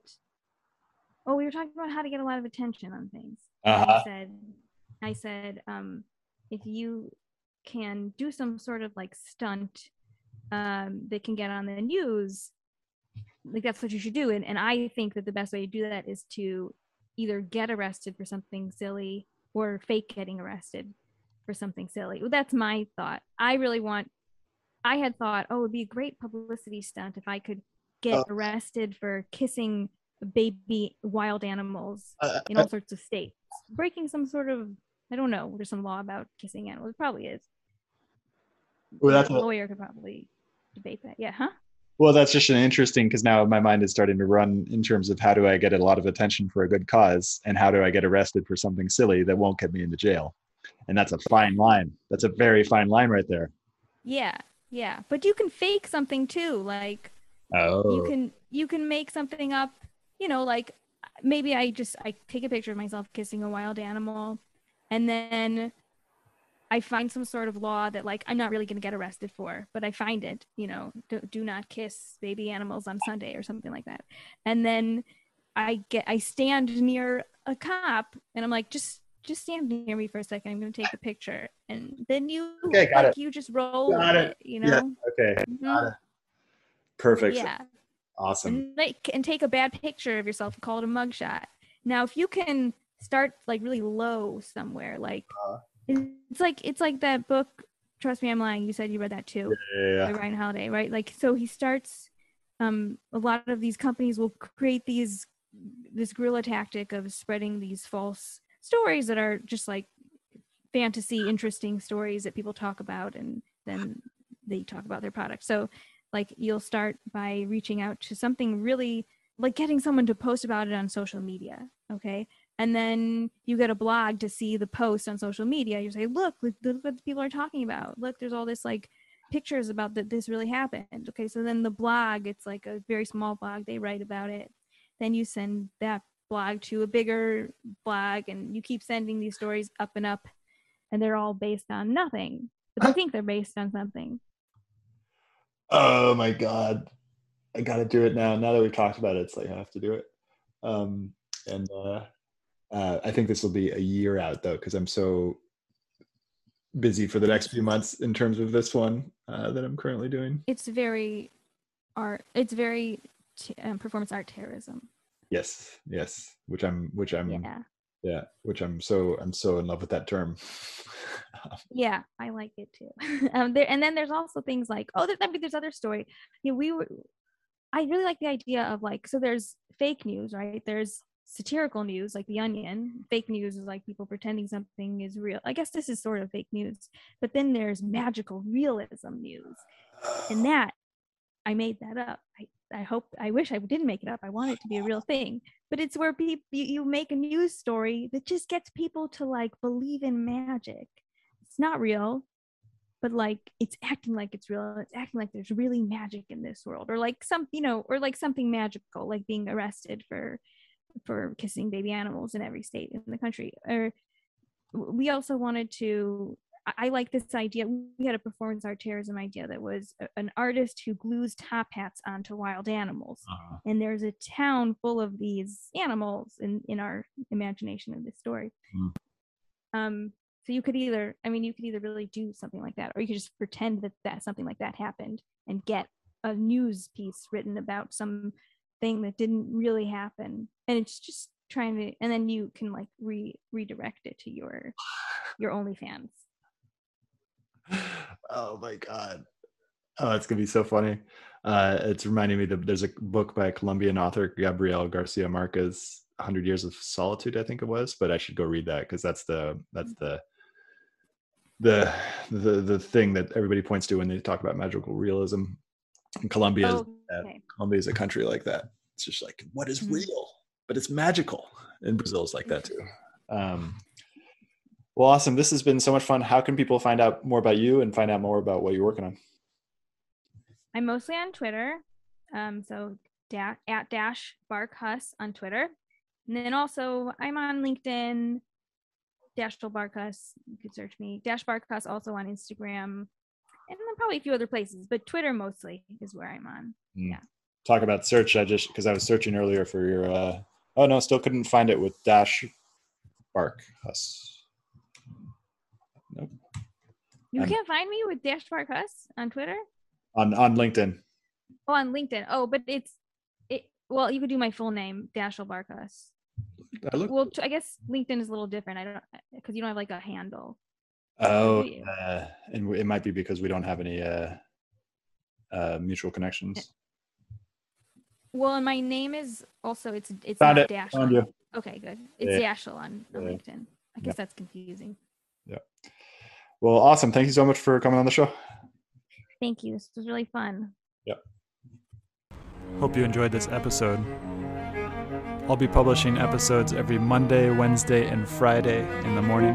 Oh, we were talking about how to get a lot of attention on things. Uh-huh. I said, I said, um, if you can do some sort of like stunt um, that can get on the news, like that's what you should do. And, and I think that the best way to do that is to either get arrested for something silly or fake getting arrested for something silly. Well, that's my thought. I really want, I had thought, oh, it'd be a great publicity stunt if I could get Oh. arrested for kissing baby wild animals Uh, in all sorts of states, breaking some sort of I don't know. There's some law about kissing animals. It probably is. Well, that's a lawyer could probably debate that. Yeah, huh? Well, that's just an interesting because now my mind is starting to run in terms of how do I get a lot of attention for a good cause and how do I get arrested for something silly that won't get me into jail. And that's a fine line. That's a very fine line right there. Yeah, yeah. But you can fake something too. Like Oh. you can you can make something up. You know, like maybe I just I take a picture of myself kissing a wild animal, and then I find some sort of law that like I'm not really going to get arrested for, but I find it, you know, do, do not kiss baby animals on Sunday or something like that. And then I get I stand near a cop and I'm like just just stand near me for a second. I'm going to take a picture. And then you Okay, got like you just roll Got it. it, you Yeah, know. Okay. Mhm. Got it. Perfect. Yeah. Awesome. And like and take a bad picture of yourself and call it a mugshot. Now if you can start like really low somewhere, like Uh-huh. It's like it's like that book Trust Me I'm Lying. You said you read that too Yeah. Ryan Holiday, right? Like, so he starts um, a lot of these companies will create these this guerrilla tactic of spreading these false stories that are just like fantasy interesting stories that people talk about and then they talk about their product so like you'll start by reaching out to something really like getting someone to post about it on social media okay and then you get a blog to see the post on social media. You say look look, look what people are talking about. Look there's all this like pictures about that this really happened. Okay so then the blog it's like a very small blog. They write about it. Then you send that blog to a bigger blog and you keep sending these stories up and up and they're all based on nothing. But they think they're based on something. Oh my god, I gotta do it now. Now that we've talked about it, it's like I have to do it. Um, and uh, uh, I think this will be a year out though, because I'm so busy for the next few months in terms of this one uh, that I'm currently doing. it's very art it's very t- um, performance art terrorism. Yes, yes, which I'm, which I'm, yeah, yeah which I'm so, I'm so in love with that term. yeah i like it too. Um there and then there's also things like oh there, I mean, there's other story. You know, we were i really like the idea of like so there's fake news right? There's satirical news like the onion. Fake news is like people pretending something is real. I guess this is sort of fake news but then there's magical realism news. And that i made that up. I i hope i wish i didn't make it up. I want it to be a real thing. But it's where people you, make a news story that just gets people to like believe in magic. It's not real but like it's acting like it's real. It's acting like there's really magic in this world or like some you know or like something magical like being arrested for for kissing baby animals in every state in the country or we also wanted to I- I like this idea. We had a performance art terrorism idea that was a- an artist who glues top hats onto wild animals. Uh-huh. And there's a town full of these animals in, in our imagination of this story. Mm. Um, so you could either, I mean, you could either really do something like that, or you could just pretend that that something like that happened and get a news piece written about some thing that didn't really happen. And it's just trying to, and then you can like re redirect it to your your OnlyFans. oh my god oh it's gonna be so funny uh it's reminding me that there's a book by a colombian author gabriel garcia marquez 100 years of solitude i think it was but i should go read that because that's the that's the the the the thing that everybody points to when they talk about magical realism and colombia is Oh, okay. colombia is a country like that it's just like what is Mhm. real but it's magical and brazil is like that too um well awesome this has been so much fun how can people find out more about you and find out more about what you're working on I'm mostly on Twitter. Um, so da- at dash bark Huss on Twitter. And then also I'm on LinkedIn, dash bark Huss. You could search me. Dash bark Huss also on Instagram. And then probably a few other places, but Twitter mostly is where I'm on. Yeah. Talk about search i just because i was searching earlier for your uh oh no still couldn't find it with dash bark Huss nope You I'm- can't find me with dash bark Huss on Twitter. on on linkedin Oh, on LinkedIn. Oh, but it's it. Well, you could do my full name, Dashiell Bark-Huss. I look, Well, I guess LinkedIn is a little different. I don't because you don't have like a handle. Oh uh, and it might be because we don't have any uh uh mutual connections Well, and my name is also it's it's Found not it. Dash. Found you. Okay, good. It's Yeah. Dashiell on, on Yeah. LinkedIn. I guess that's confusing. Yeah. Well awesome thank you so much for coming on the show Thank you. This was really fun. Yeah. Hope you enjoyed this episode. I'll be publishing episodes every Monday, Wednesday, and Friday in the morning.